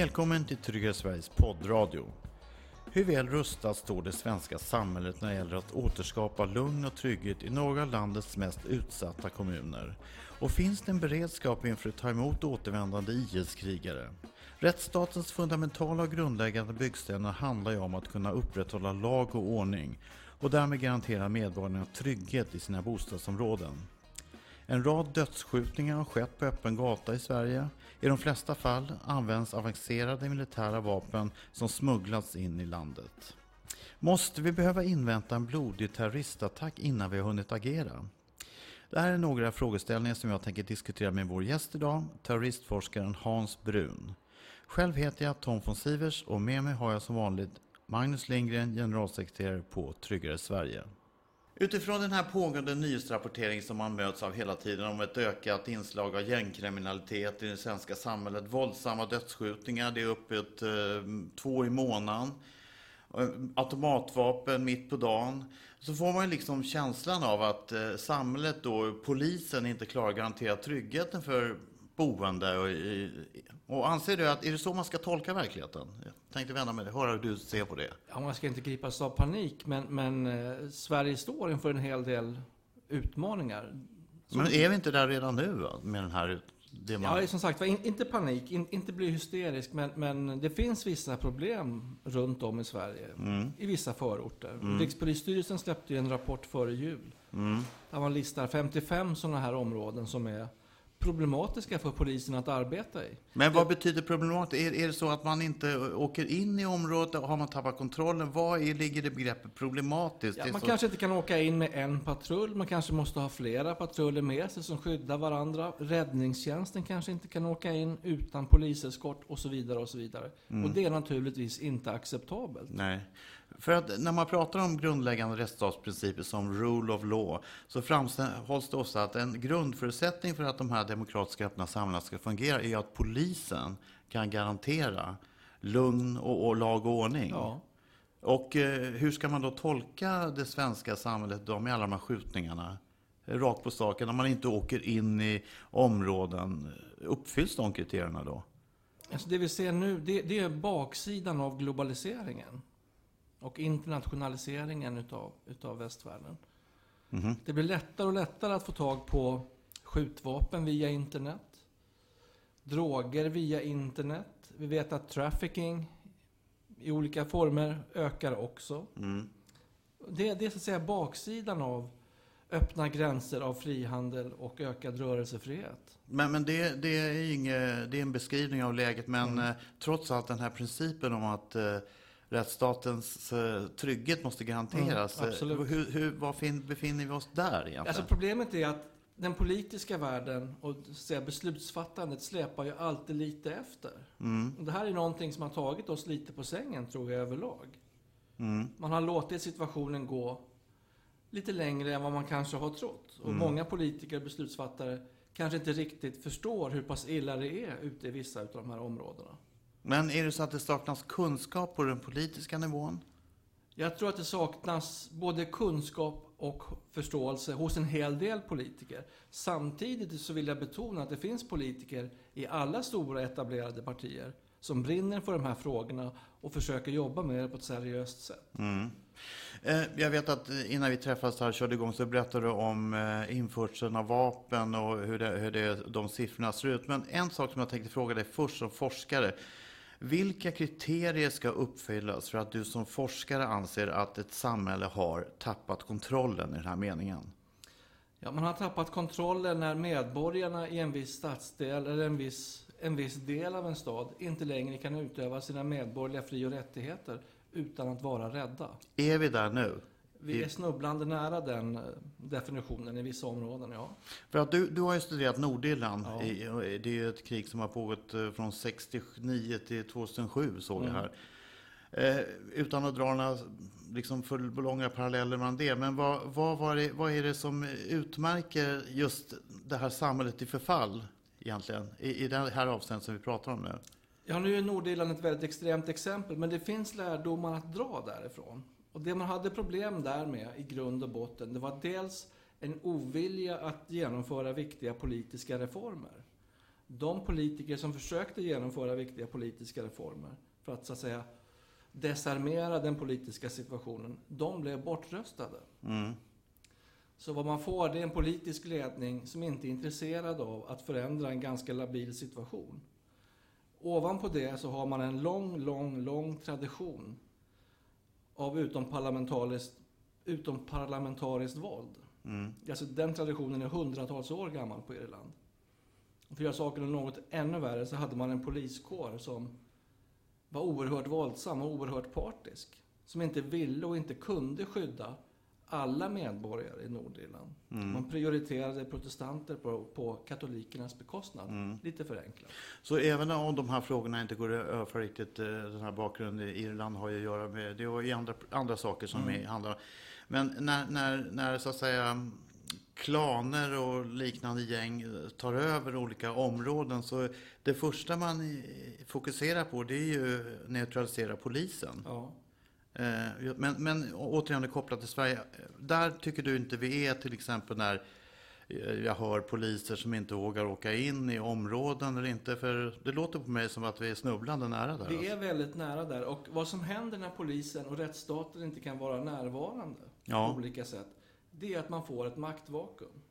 Välkommen till Tryggare Sveriges poddradio. Hur väl rustat står det svenska samhället när det gäller att återskapa lugn och trygghet i några av landets mest utsatta kommuner? Och finns det en beredskap inför att ta emot återvändande IS-krigare? Rättsstatens fundamentala och grundläggande byggstenar handlar ju om att kunna upprätthålla lag och ordning och därmed garantera medborgarna trygghet i sina bostadsområden. En rad dödsskjutningar har skett på öppen gata i Sverige. I de flesta fall används avancerade militära vapen som smugglats in i landet. Måste vi behöva invänta en blodig terroristattack innan vi har hunnit agera? Det här är några frågeställningar som jag tänker diskutera med vår gäst idag, terroristforskaren Hans Brun. Själv heter jag Tom von Sivers och med mig har jag som vanligt Magnus Lindgren, generalsekreterare på Tryggare Sverige. Utifrån den här pågående nyhetsrapporteringen som man möts av hela tiden om ett ökat inslag av gängkriminalitet i det svenska samhället, våldsamma dödsskjutningar, det är uppåt eh, två i månaden, eh, automatvapen mitt på dagen, så får man ju liksom känslan av att eh, samhället då, polisen inte klarar att garantera tryggheten för boende. Och, och anser du att, är det så man ska tolka verkligheten? Jag tänkte vända mig höra hur du ser på det. Ja, man ska inte gripas av panik, men, men eh, Sverige står inför en hel del utmaningar. Men är vi inte där redan nu med den här det man... Ja, som sagt in, inte panik, in, inte bli hysterisk, men, men det finns vissa problem runt om i Sverige. Mm. I vissa förorter. Mm. Rikspolisstyrelsen släppte ju en rapport före jul. Mm. Där man listar 55 sådana här områden som är problematiska för polisen att arbeta i. Men vad betyder problematiskt? Är, är det så att man inte åker in i området? Har man tappat kontrollen? Vad är, ligger det begreppet problematiskt? Ja, man så... kanske inte kan åka in med en patrull. Man kanske måste ha flera patruller med sig som skyddar varandra. Räddningstjänsten kanske inte kan åka in utan poliseskort och så vidare. Och så vidare. Mm. Och det är naturligtvis inte acceptabelt. Nej. För att när man pratar om grundläggande rättsstatsprinciper som rule of law så framhålls det också att en grundförutsättning för att de här demokratiska öppna samhällena ska fungera är att polisen kan garantera lugn och, och lag och ordning. Ja. Och eh, hur ska man då tolka det svenska samhället då med alla de här skjutningarna? Rakt på sak, när man inte åker in i områden. Uppfylls de kriterierna då? Alltså det vi ser nu, det, det är baksidan av globaliseringen och internationaliseringen utav, utav västvärlden. Mm. Det blir lättare och lättare att få tag på skjutvapen via internet. Droger via internet. Vi vet att trafficking i olika former ökar också. Mm. Det, det är så att säga baksidan av öppna gränser av frihandel och ökad rörelsefrihet. Men, men det, det, är inget, det är en beskrivning av läget, men mm. eh, trots allt den här principen om att eh, rättsstatens eh, trygghet måste garanteras. Mm, hur, hur, var befinner vi oss där egentligen? Alltså problemet är att den politiska världen och säga, beslutsfattandet släpar ju alltid lite efter. Mm. Och det här är någonting som har tagit oss lite på sängen, tror jag, överlag. Mm. Man har låtit situationen gå lite längre än vad man kanske har trott. Och mm. många politiker och beslutsfattare kanske inte riktigt förstår hur pass illa det är ute i vissa av de här områdena. Men är det så att det saknas kunskap på den politiska nivån? Jag tror att det saknas både kunskap och förståelse hos en hel del politiker. Samtidigt så vill jag betona att det finns politiker i alla stora etablerade partier som brinner för de här frågorna och försöker jobba med det på ett seriöst sätt. Mm. Eh, jag vet att innan vi träffades här körde igång så berättade du om eh, införseln av vapen och hur, det, hur det, de siffrorna ser ut. Men en sak som jag tänkte fråga dig först som forskare. Vilka kriterier ska uppfyllas för att du som forskare anser att ett samhälle har tappat kontrollen i den här meningen? Ja, man har tappat kontrollen när medborgarna i en viss stadsdel eller en viss, en viss del av en stad inte längre kan utöva sina medborgerliga fri och rättigheter utan att vara rädda. Är vi där nu? Vi är snubblande nära den eh, definitionen i vissa områden, ja. För att du, du har ju studerat Nordirland. Ja. det är ju ett krig som har pågått eh, från 69 till 2007, såg mm. jag här. Eh, utan att dra några liksom för långa paralleller mellan det. Men vad, vad, det, vad är det som utmärker just det här samhället i förfall egentligen? I, i det här avseendet som vi pratar om nu. Ja, nu är Nordirland ett väldigt extremt exempel, men det finns lärdomar att dra därifrån. Och det man hade problem där med i grund och botten, det var dels en ovilja att genomföra viktiga politiska reformer. de politiker som försökte genomföra viktiga politiska reformer för att så att säga desarmera den politiska situationen, de blev bortröstade. Mm. Så vad man får det är en politisk ledning som inte är intresserad av att förändra en ganska labil situation. Ovanpå det så har man en lång, lång, lång tradition av utomparlamentariskt, utomparlamentariskt våld. Mm. Alltså den traditionen är hundratals år gammal på Irland. För att göra saken något ännu värre så hade man en poliskår som var oerhört våldsam och oerhört partisk. Som inte ville och inte kunde skydda alla medborgare i Nordirland. Mm. Man prioriterade protestanter på, på katolikernas bekostnad. Mm. Lite förenklat. Så även om de här frågorna inte går att överföra riktigt, eh, den här bakgrunden i Irland har ju att göra med, det är andra, andra saker som mm. handlar om. Men när, när, när så att säga klaner och liknande gäng tar över olika områden så det första man fokuserar på det är ju neutralisera polisen. Ja. Eh, men, men återigen kopplat till Sverige, där tycker du inte vi är till exempel när jag hör poliser som inte vågar åka in i områden eller inte. För det låter på mig som att vi är snubblande nära där. Vi är alltså. väldigt nära där. Och vad som händer när polisen och rättsstaten inte kan vara närvarande ja. på olika sätt. Det är att man får ett maktvakuum.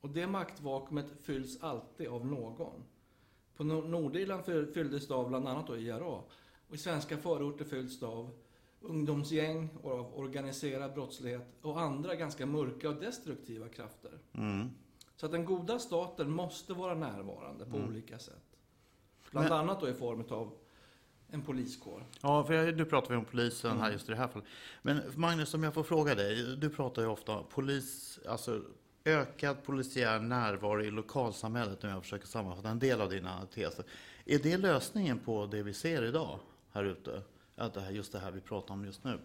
Och det maktvakuumet fylls alltid av någon. På Nordirland fylldes det av bland annat då IRA. Och i svenska förorter fylls det av ungdomsgäng och av organiserad brottslighet och andra ganska mörka och destruktiva krafter. Mm. Så att den goda staten måste vara närvarande på mm. olika sätt. Bland Men... annat då i form av en poliskår. Ja, för nu pratar vi om polisen mm. här just i det här fallet. Men Magnus, om jag får fråga dig. Du pratar ju ofta om polis, alltså ökad polisiär närvaro i lokalsamhället, om jag försöker sammanfatta en del av dina teser. Är det lösningen på det vi ser idag här ute? Ja, det här, just det här vi pratar om just nu?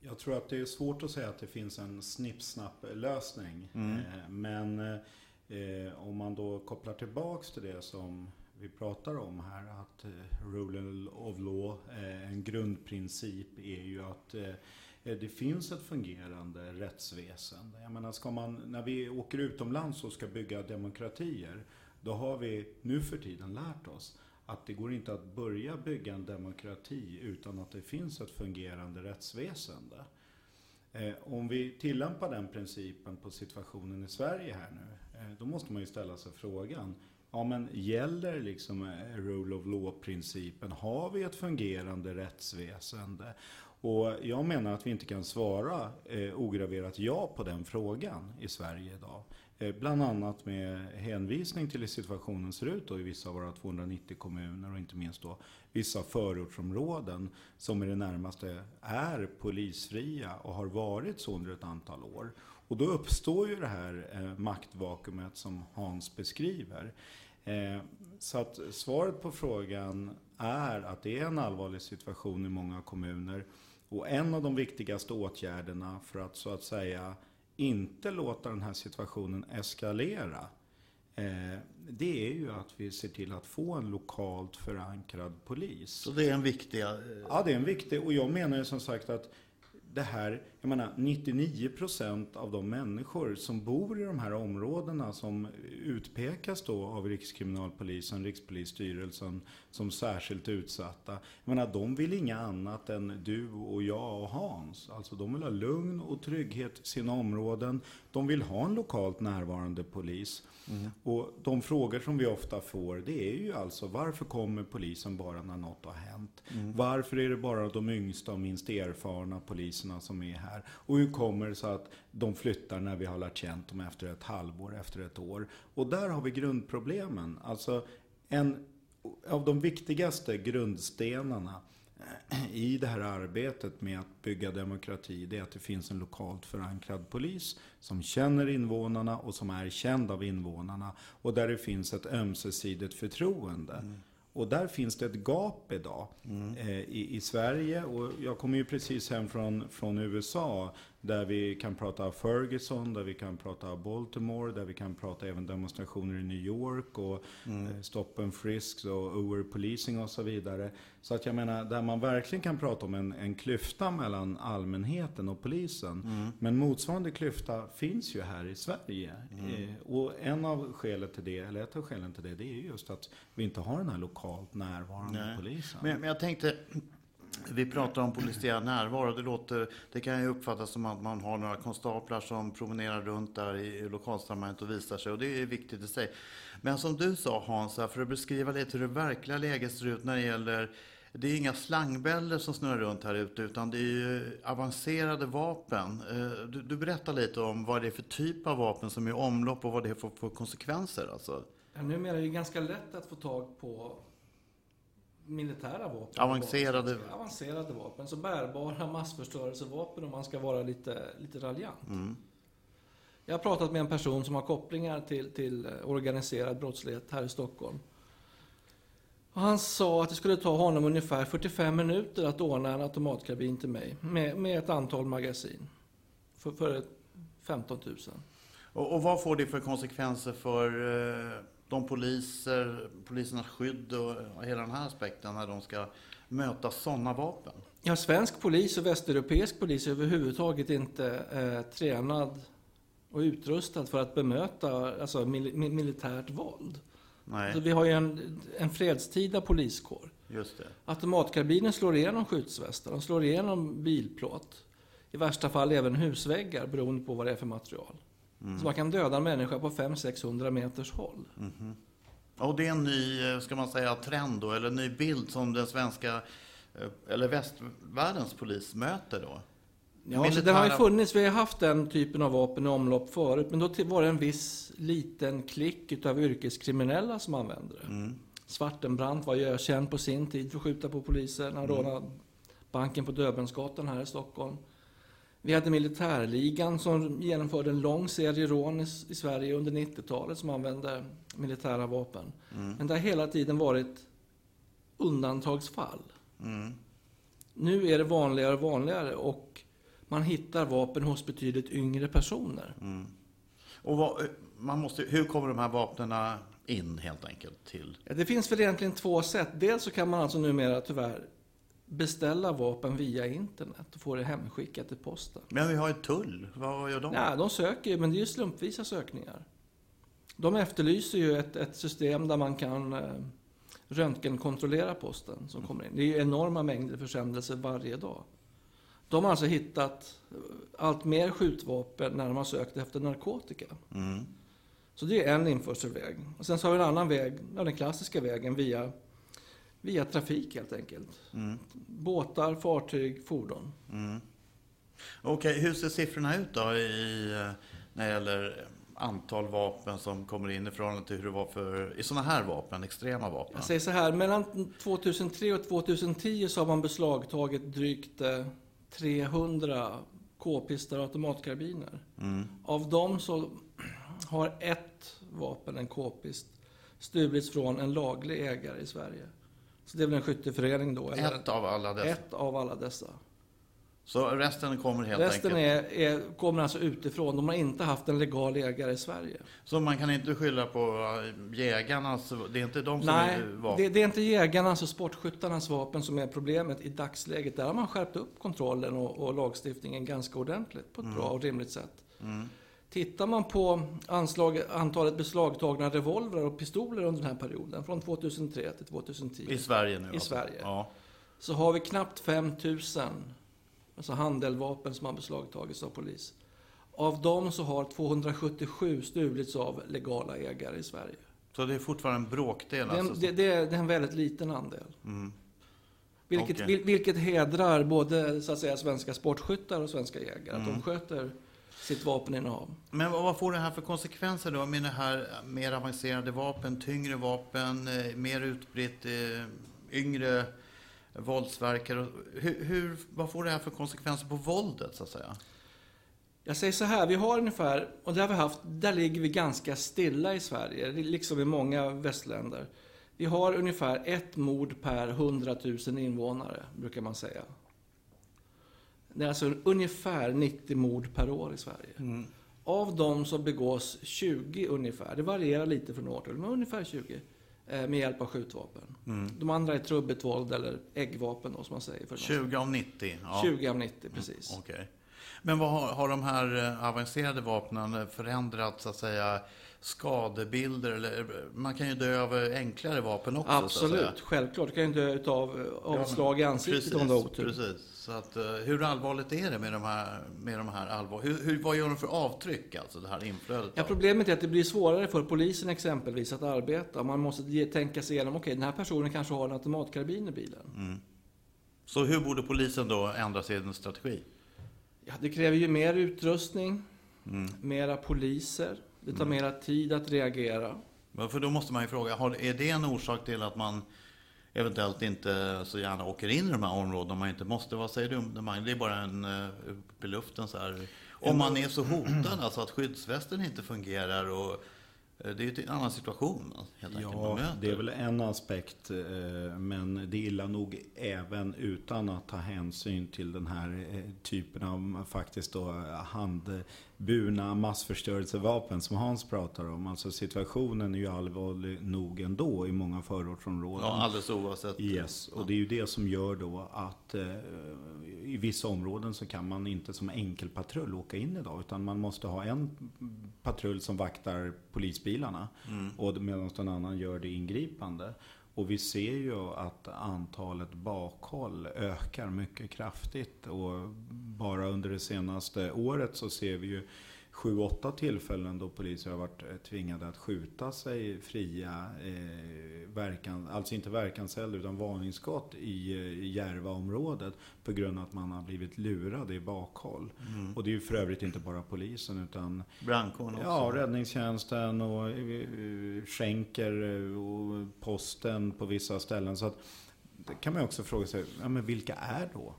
Jag tror att det är svårt att säga att det finns en snipp-snapp lösning. Mm. Eh, men eh, om man då kopplar tillbaks till det som vi pratar om här, att eh, rule of law, eh, en grundprincip är ju att eh, det finns ett fungerande rättsväsen. Jag menar, ska man, när vi åker utomlands och ska bygga demokratier, då har vi nu för tiden lärt oss att det går inte att börja bygga en demokrati utan att det finns ett fungerande rättsväsende. Eh, om vi tillämpar den principen på situationen i Sverige här nu, eh, då måste man ju ställa sig frågan, ja men gäller liksom eh, rule of law-principen? Har vi ett fungerande rättsväsende? Och jag menar att vi inte kan svara eh, ograverat ja på den frågan i Sverige idag. Eh, bland annat med hänvisning till hur situationen ser ut då i vissa av våra 290 kommuner och inte minst då vissa förortsområden som i det närmaste är polisfria och har varit så under ett antal år. Och då uppstår ju det här eh, maktvakuumet som Hans beskriver. Eh, så att svaret på frågan är att det är en allvarlig situation i många kommuner. Och en av de viktigaste åtgärderna för att så att säga inte låta den här situationen eskalera. Eh, det är ju att vi ser till att få en lokalt förankrad polis. Så det är en viktig... Eh, ja, det är en viktig. Och jag menar ju som sagt att det här, jag menar 99 procent av de människor som bor i de här områdena som utpekas då av Rikskriminalpolisen, Rikspolisstyrelsen som särskilt utsatta. Jag menar de vill inga annat än du och jag och Hans. Alltså de vill ha lugn och trygghet i sina områden. De vill ha en lokalt närvarande polis. Mm. Och de frågor som vi ofta får det är ju alltså varför kommer polisen bara när något har hänt? Mm. Varför är det bara de yngsta och minst erfarna poliserna som är här? Och hur kommer det sig att de flyttar när vi har lärt känt dem efter ett halvår, efter ett år? Och där har vi grundproblemen. Alltså en av de viktigaste grundstenarna eh, i det här arbetet med att bygga demokrati, det är att det finns en lokalt förankrad polis som känner invånarna och som är känd av invånarna. Och där det finns ett ömsesidigt förtroende. Mm. Och där finns det ett gap idag mm. eh, i, i, Sverige. Och jag kommer ju precis hem från, från USA Där vi kan prata Ferguson, där vi kan prata Baltimore, där vi kan prata även demonstrationer i New York och mm. Stop and Frisks och overpolicing och så vidare. Så att jag menar, där man verkligen kan prata om en, en klyfta mellan allmänheten och polisen. Mm. Men motsvarande klyfta finns ju här i Sverige. Mm. Eh, och en av skälen till det, eller ett av skälen till det, det är just att vi inte har den här lokalt närvarande Nej. polisen. Men, men jag tänkte, vi pratar om polisiär närvaro. Det, låter, det kan ju uppfattas som att man har några konstaplar som promenerar runt där i lokalsamhället och visar sig. Och det är viktigt i sig. Men som du sa Hans, för att beskriva lite hur det verkliga läget ser ut när det gäller det är inga slangbällor som snurrar runt här ute utan det är ju avancerade vapen. Eh, du, du berättar lite om vad det är för typ av vapen som är i omlopp och vad det får för konsekvenser. Alltså. Numera är det ganska lätt att få tag på militära vapen. Avancerade. Vapen. Avancerade vapen. Så bärbara massförstörelsevapen om man ska vara lite, lite raljant. Mm. Jag har pratat med en person som har kopplingar till, till organiserad brottslighet här i Stockholm. Och han sa att det skulle ta honom ungefär 45 minuter att ordna en automatkarbin till mig med, med ett antal magasin. För, för 15 000. Och, och vad får det för konsekvenser för eh de poliser, polisernas skydd och hela den här aspekten när de ska möta sådana vapen? Ja, svensk polis och västeuropeisk polis är överhuvudtaget inte eh, tränad och utrustad för att bemöta alltså, mil militärt våld. Nej. Alltså, vi har ju en, en fredstida poliskår. Just det. Automatkarbinen slår igenom skyddsvästar, de slår igenom bilplåt. I värsta fall även husväggar beroende på vad det är för material. Mm. Så man kan döda en människa på 500-600 meters håll. Mm. Och det är en ny, eh, ska man säga, trend då, eller en ny bild som den svenska, eh, eller västvärldens polis möter då? Ja, Militära... det har ju funnits, vi har haft den typen av vapen i omlopp förut, men då var det en viss liten klick utav yrkeskriminella som använde det. Mm. Svartenbrandt var ju känd på sin tid för att skjuta på poliser när han mm. rånade banken på Döbelnsgatan här i Stockholm. Vi hade militärligan som genomförde en lång serie rån i, i Sverige under 90-talet som använde militära vapen. Mm. Men det har hela tiden varit undantagsfall. Mm. Nu är det vanligare och vanligare och man hittar vapen hos betydligt yngre personer. Mm. Och vad, man måste, hur kommer de här vapnen in helt enkelt till? Det finns väl egentligen två sätt. Dels så kan man alltså numera tyvärr beställa vapen via internet och få det hemskickat till posten. Men vi har ju tull. Vad gör de? Nej, de söker ju, men det är ju slumpvisa sökningar. De efterlyser ju ett, ett system där man kan eh, röntgenkontrollera posten som kommer in. Det är ju enorma mängder försändelser varje dag. De har alltså hittat eh, allt mer skjutvapen när de har sökt efter narkotika. Mm. Så det är en införselväg. Och sen så har vi en annan väg, den klassiska vägen via via trafik helt enkelt. Mm. Båtar, fartyg, fordon. Mm. Okej, okay, hur ser siffrorna ut då i, när det gäller antal vapen som kommer in i förhållande till hur det var för, i sådana här vapen, extrema vapen? Jag säger så här, mellan 2003 och 2010 så har man beslagtagit drygt 300 eh, k-pistar och automatkarbiner. Mm. Av dem så har ett vapen, en k-pist, stulits från en laglig ägare i Sverige. Så det är väl en skytteförening då? Eller? Ett av alla dessa? Ett av alla dessa. Så resten kommer helt resten enkelt? Resten är, är, kommer alltså utifrån. De har inte haft en legal ägare i Sverige. Så man kan inte skylla på äh, jägarnas, det är inte de som Nej, är vapen? Det, det är inte jägarnas och sportskyttarnas vapen som är problemet i dagsläget. Där har man skärpt upp kontrollen och, och lagstiftningen ganska ordentligt på ett mm. bra och rimligt sätt. Mm. Tittar man på anslag, antalet beslagtagna revolvrar och pistoler under den här perioden, från 2003 till 2010. I Sverige nu I alltså. Sverige. Ja. Så har vi knappt 5000 alltså handeldvapen som har beslagtagits av polis. Av dem så har 277 stulits av legala ägare i Sverige. Så det är fortfarande en bråkdel? Det är en, alltså, det, det, är, det är en väldigt liten andel. Mm. Vilket, okay. vilket hedrar både så att säga, svenska sportskyttar och svenska jägare. Mm. Att de mm. sköter sitt vapeninnehav. Men vad får det här för konsekvenser då med det här mer avancerade vapen, tyngre vapen, eh, mer utbrett, eh, yngre våldsverkare? Hur, hur, vad får det här för konsekvenser på våldet så att säga? Jag säger så här, vi har ungefär, och det har vi haft, där ligger vi ganska stilla i Sverige, liksom i många västländer. Vi har ungefär ett mord per 100 000 invånare, brukar man säga. Det är alltså ungefär 90 mord per år i Sverige. Mm. Av dem så begås 20 ungefär, det varierar lite från år till år, men ungefär 20 eh, med hjälp av skjutvapen. Mm. De andra är trubbigt våld eller äggvapen då, som man säger. För 20 av 90? Ja. 20 av 90, precis. Okej. Men vad har, har de här eh, avancerade vapnen förändrat så att säga skadebilder? Eller, man kan ju dö av enklare vapen också. Absolut, självklart. Du kan ju dö av avslag i ansiktet om du har otur. Precis. Så att, eh, hur allvarligt är det med de här, med de här allvar... Hur, hur, vad gör de för avtryck, alltså det här inflödet? Ja, problemet är att det blir svårare för polisen exempelvis att arbeta. Man måste tänka sig igenom, okej den här personen kanske har en automatkarbin i bilen. Så hur borde polisen då ändra sin strategi? Ja, det kräver ju mer utrustning, Mm. mera poliser, det tar mera tid att reagera. För då måste man ju fråga, är det en orsak till att man eventuellt inte så gärna åker in i de här områdena om man inte måste? Vad säger du? om det? Är bara en uh, upp i luften så här. Om man är så hotad, alltså att skyddsvästen inte fungerar och eh, det är ju en annan situation helt enkelt. Ja, det är väl en aspekt. eh, Men det är illa nog även utan att ta hänsyn till den här eh, typen av faktiskt då handburna massförstörelsevapen som Hans pratar om. Alltså situationen är ju allvarlig nog ändå i många förortsområden. Ja, alldeles oavsett. Yes, och det är ju det som gör då att eh, i vissa områden så kan man inte som enkelpatrull åka in idag. Utan man måste ha en patrull som vaktar polisbilarna. Och medan någon annan gör det ingripande. Och vi ser ju att antalet bakhåll ökar mycket kraftigt. Och bara under det senaste året så ser vi ju sju, åtta tillfällen då poliser har varit eh, tvingade att skjuta sig fria, eh, verkan, alltså inte verkanseld utan varningsskott i eh, Järvaområdet på grund av att man har blivit lurad i bakhåll. Och det är ju för övrigt inte bara polisen utan Brandkåren också. Ja, räddningstjänsten och eh, skänker eh, och posten på vissa ställen. Så att, kan man också fråga sig, ja, men vilka är då?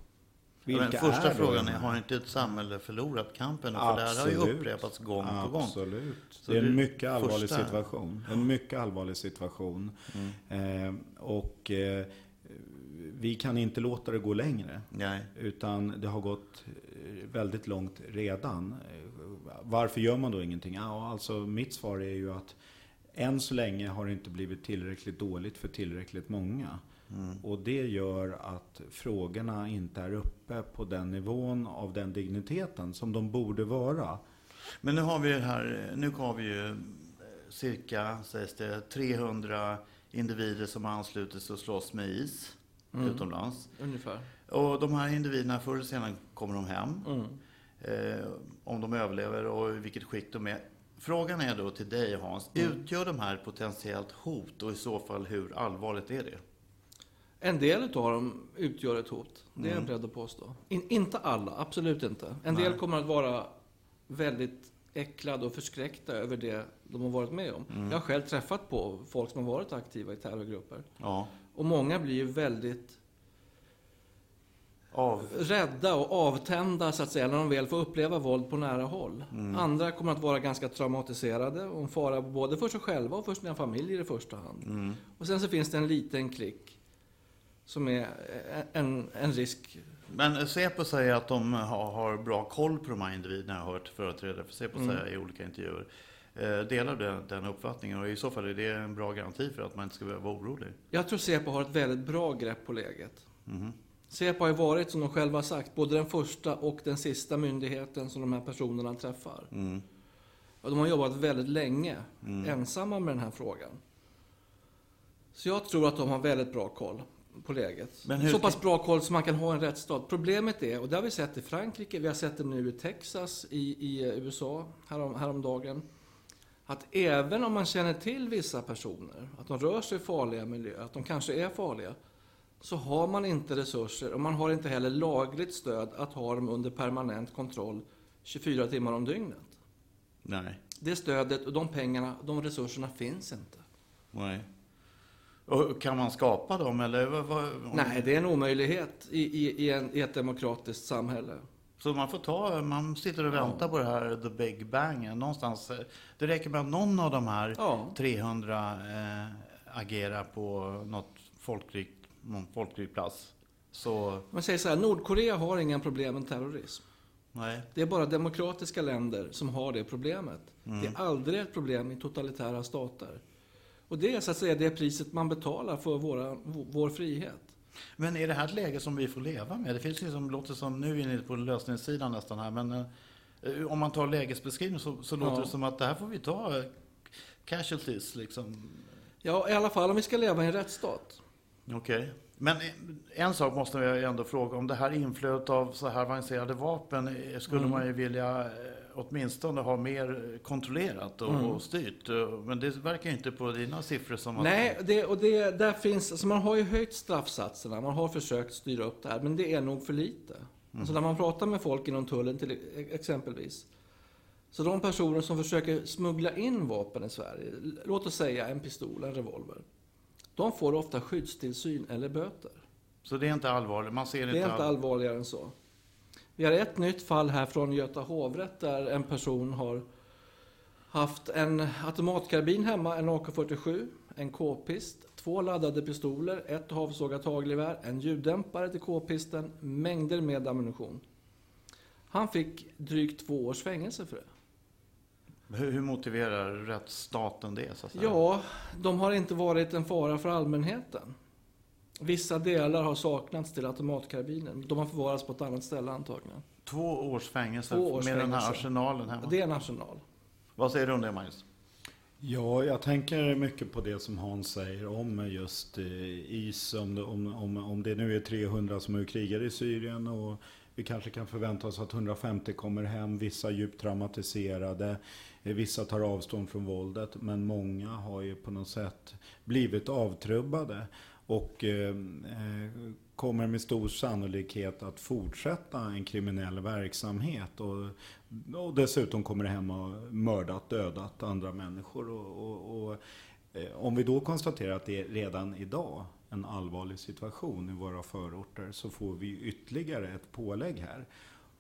Ja, men första är frågan är, har inte ett samhälle förlorat kampen? För det här har ju Absolut. upprepats gång på gång. Absolut. Det är en mycket allvarlig första- situation. En mycket allvarlig situation. Eh, och eh, vi kan inte låta det gå längre. Nej. Utan det har gått eh, väldigt långt redan. Eh, Varför gör man då ingenting? Ja, alltså mitt svar är ju att än så länge har det inte blivit tillräckligt dåligt för tillräckligt många. Och det gör att frågorna inte är uppe på den nivån av den digniteten som de borde vara. Men nu har vi här, nu har vi ju eh, cirka, sägs det, 300 individer som har anslutit sig och slåss med is utomlands. Ungefär. Och de här individerna, förr eller senare kommer de hem. Mm. Eh, om de överlever och i vilket skick de är. Frågan är då till dig Hans, utgör de här potentiellt hot och i så fall hur allvarligt är det? En del av dem utgör ett hot. Det är Mm. jag beredd att påstå. In, inte alla, absolut inte. En del Nej. kommer att vara väldigt äcklade och förskräckta över det de har varit med om. Mm. Jag har själv träffat på folk som har varit aktiva i terrorgrupper. Ja. Och många blir ju väldigt Av, rädda och avtända så att säga när de väl får uppleva våld på nära håll. Mm. Andra kommer att vara ganska traumatiserade och en fara både för sig själva och för sina familjer i första hand. mm. Och sen så finns det en liten klick som är en, en risk. Men Säpo säger att de har, har bra koll på de här individerna, jag har hört företrädare för Säpo säga i olika intervjuer. Eh, delar du den, den uppfattningen? Och i så fall är det en bra garanti för att man inte ska behöva vara orolig? Jag tror Säpo har ett väldigt bra grepp på läget. Säpo har ju varit, som de själva har sagt, både den första och den sista myndigheten som de här personerna träffar. Mm. Och de har jobbat väldigt länge ensamma med den här frågan. Så jag tror att de har väldigt bra koll på läget. Men hur Så pass bra koll som man kan ha i en rättsstat. Problemet är, och det har vi sett i Frankrike, vi har sett det nu i Texas i, i USA härom, häromdagen, att även om man känner till vissa personer, att de rör sig i farliga miljöer, att de kanske är farliga, så har man inte resurser och man har inte heller lagligt stöd att ha dem under permanent kontroll 24 timmar om dygnet. Nej. Det stödet och de pengarna, de resurserna finns inte. Nej. Och kan man skapa dem eller? Vad, vad, om- Nej, det är en omöjlighet i, i, i, en, i ett demokratiskt samhälle. Så man får ta, man sitter och väntar på det här the big bang någonstans. eh, Det räcker med att någon av de här Ja. 300 eh, agerar på något folkrikt, någon folkrik plats. Så, Man säger så här, Nordkorea har inga problem med terrorism. nej. Det är bara demokratiska länder som har det problemet. Det är aldrig ett problem i totalitära stater. Och det är så att säga det priset man betalar för våra, vår frihet. Men är det här ett läge som vi får leva med? Det finns ju som, låter som, nu är ni på lösningssidan nästan här, men eh, om man tar lägesbeskrivning så, så låter Ja. det som att det här får vi ta eh, casualties liksom. Ja, i alla fall om vi ska leva i en rättsstat. Okej. Men eh, en sak måste jag ändå fråga, om det här inflödet av så här avancerade vapen eh, skulle Mm. man ju vilja åtminstone ha mer kontrollerat och, Mm. och styrt. Men det verkar inte på dina siffror som att... Nej, det, och det, där finns, alltså man har ju höjt straffsatserna, man har försökt styra upp det här, men det är nog för lite. Alltså när man pratar med folk inom tullen till exempelvis, så de personer som försöker smuggla in vapen i Sverige, låt oss säga en pistol, en revolver, de får ofta skyddstillsyn eller böter. Så det är inte allvarligt? Man ser Det inte är inte all- allvarligare än så. Vi har ett nytt fall här från Göta hovrätt där en person har haft en automatkarbin hemma, en AK47, en k-pist, två laddade pistoler, ett avsågat hagelgevär, en ljuddämpare till k-pisten, mängder med ammunition. Han fick drygt två års fängelse för det. Hur, hur motiverar rättsstaten det? Så att säga? Ja, de har inte varit en fara för allmänheten. Vissa delar har saknats till automatkarbinen. De har förvarats på ett annat ställe antagligen. Två års fängelse Två års med den här fängelse. arsenalen hemma. Det är en arsenal. Vad säger du om det, Magnus? Ja, jag tänker mycket på det som Hans säger om just eh, is. Om det, om, om, om det nu är 300 som är krigare i Syrien och vi kanske kan förvänta oss att 150 kommer hem. Vissa djupt traumatiserade. eh, Vissa tar avstånd från våldet. Men många har ju på något sätt blivit avtrubbade. Och eh, kommer med stor sannolikhet att fortsätta en kriminell verksamhet. Och, och dessutom kommer det hem och mördat, dödat andra människor. Och, och, och, eh, om vi då konstaterar att det är redan idag en allvarlig situation i våra förorter så får vi ytterligare ett pålägg här.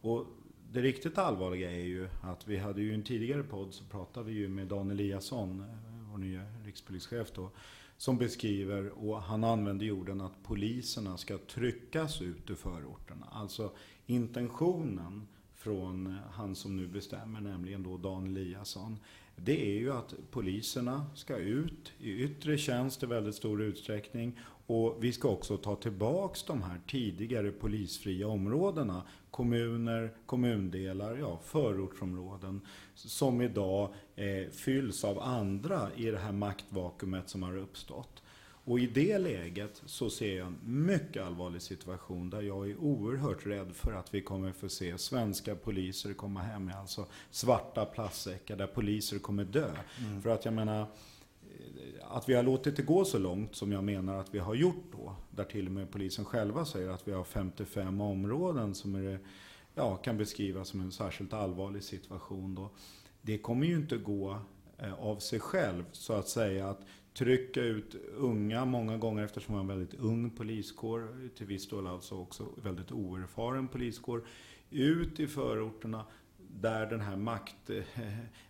Och det riktigt allvarliga är ju att vi hade ju en tidigare podd så pratade vi ju med Dan Eliasson, eh, vår nya rikspolischef då, som beskriver, och han använder orden att poliserna ska tryckas ut ur förorterna. Alltså intentionen från han som nu bestämmer, nämligen då Dan Eliasson, det är ju att poliserna ska ut i yttre tjänst i väldigt stor utsträckning och vi ska också ta tillbaks de här tidigare polisfria områdena, kommuner, kommundelar, ja förortsområden, som idag eh, fylls av andra i det här maktvakuumet som har uppstått. Och i det läget så ser jag en mycket allvarlig situation där jag är oerhört rädd för att vi kommer få se svenska poliser komma hem med alltså svarta plastsäckar där poliser kommer dö. För att jag menar, att vi har låtit det gå så långt som jag menar att vi har gjort då, där till och med polisen själva säger att vi har 55 områden som är, ja, kan beskrivas som en särskilt allvarlig situation då. Det kommer ju inte gå eh, av sig själv så att säga att trycka ut unga, många gånger eftersom vi har en väldigt ung poliskår, till viss del alltså också väldigt oerfaren poliskår, ut i förorterna där den här makt,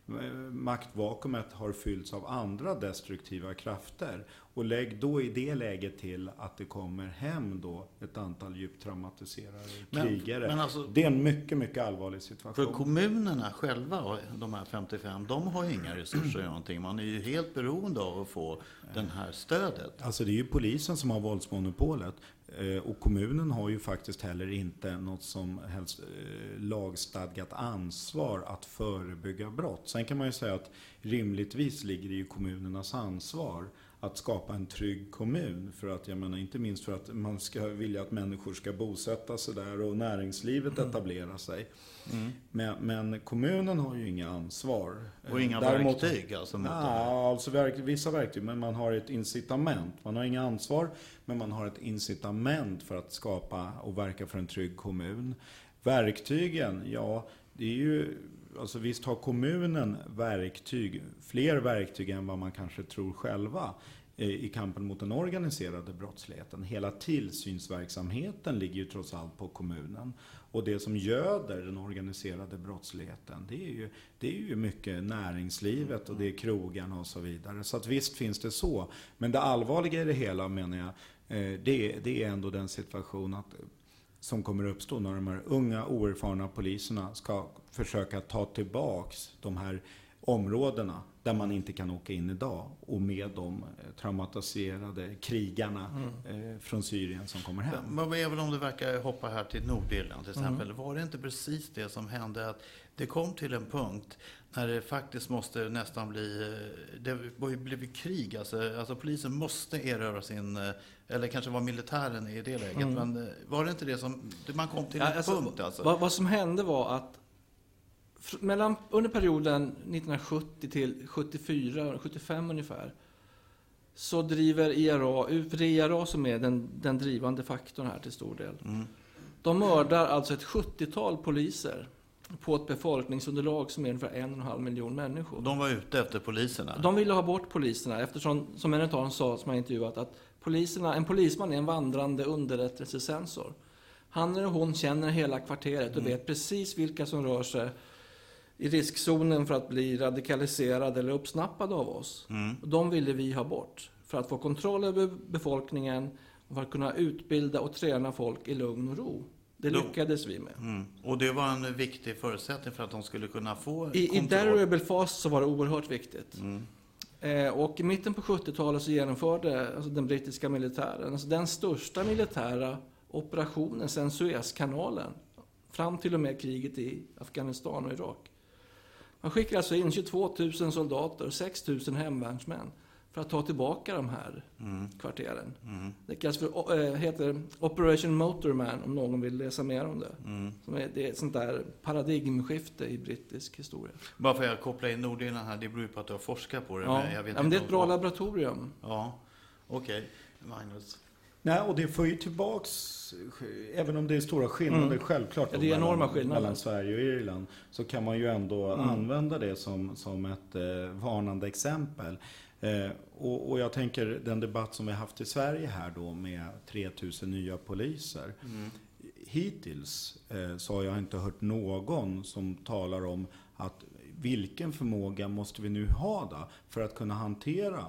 maktvakuumet har fyllts av andra destruktiva krafter. Och lägg då i det läget till att det kommer hem då ett antal djupt traumatiserade Men- krigare. men alltså- det är en mycket, mycket allvarlig För situation. kommunerna själva, de här 55, de har ju inga resurser göra någonting. Man är ju helt beroende av att få det här stödet. Alltså det är ju polisen som har våldsmonopolet. Eh, och kommunen har ju faktiskt heller inte något som helst eh, lagstadgat ansvar att förebygga brott. Sen kan man ju säga att rimligtvis ligger det ju kommunernas ansvar att skapa en trygg kommun. För att jag menar inte minst för att man ska vilja att människor ska bosätta sig där och näringslivet etablera sig. Men, men kommunen har ju inga ansvar. Och inga Däremot- verktyg alltså mot. Ja, alltså verk, vissa verktyg, men man har ett incitament. Man har inga ansvar, men man har ett incitament för att skapa och verka för en trygg kommun. Verktygen, ja, det är ju... Alltså visst har kommunen verktyg, fler verktyg än vad man kanske tror själva eh, i kampen mot den organiserade brottsligheten. Hela tillsynsverksamheten ligger ju trots allt på kommunen. Och det som göder den organiserade brottsligheten, det är ju, det är ju mycket näringslivet och det är krogarna och så vidare. Så att visst finns det så. Men det allvarliga i det hela menar jag, eh, det, det är ändå den situation att, som kommer uppstå när de här unga oerfarna poliserna ska försöka ta tillbaks de här områdena där man inte kan åka in idag och med de eh, traumatiserade krigarna mm. eh, från Syrien som kommer hem. Men väl om du verkar hoppa här till Nordirland till exempel. Mm. Var det inte precis det som hände att det kom till en punkt när det faktiskt måste nästan bli, eh, det blev krig. Alltså, alltså polisen måste erövra sin, eller kanske var militären i det läget. Mm. Men var det inte det som, man kom till ja, en alltså, punkt alltså? Vad, vad som hände var att mellan, under perioden 1970 till 74, 75 ungefär, så driver IRA, för det är IRA som är den, den drivande faktorn här till stor del. Mm. De mördar alltså ett 70-tal poliser på ett befolkningsunderlag som är ungefär en och en halv miljon människor. De var ute efter poliserna? De ville ha bort poliserna eftersom, som en av dem sa, som jag intervjuat, att poliserna, en polisman är en vandrande underrättelsesensor. Han eller hon känner hela kvarteret och mm. vet precis vilka som rör sig i riskzonen för att bli radikaliserad eller uppsnappad av oss. Mm. De ville vi ha bort. För att få kontroll över befolkningen och för att kunna utbilda och träna folk i lugn och ro. Det lyckades vi med. Mm. Och det var en viktig förutsättning för att de skulle kunna få I, kontroll? I Darable Fast så var det oerhört viktigt. Mm. Eh, och i mitten på 70-talet så genomförde alltså den brittiska militären alltså den största militära operationen sedan Suezkanalen. Fram till och med kriget i Afghanistan och Irak. Man skickar alltså in 22 000 soldater och 6 000 hemvärnsmän för att ta tillbaka de här mm. kvarteren. Mm. Det kallas för, äh, heter Operation Motorman om någon vill läsa mer om det. Mm. Som är, det är ett sånt där paradigmskifte i brittisk historia. Bara för att jag kopplar in Nordirland här, det beror ju på att du har forskat på det. Ja, men jag vet ja, men det är ett bra vad... laboratorium. Ja, okej. Okay. Magnus? Nej, och det får ju tillbaks, även om det är stora skillnader mm. självklart ja, det är enorma mellan, skillnader. mellan Sverige och Irland, så kan man ju ändå mm. använda det som, som ett eh, varnande exempel. Eh, och, och, jag tänker den debatt som vi haft i Sverige här då med 3000 nya poliser. Mm. Hittills eh, så har jag inte hört någon som talar om att vilken förmåga måste vi nu ha då för att kunna hantera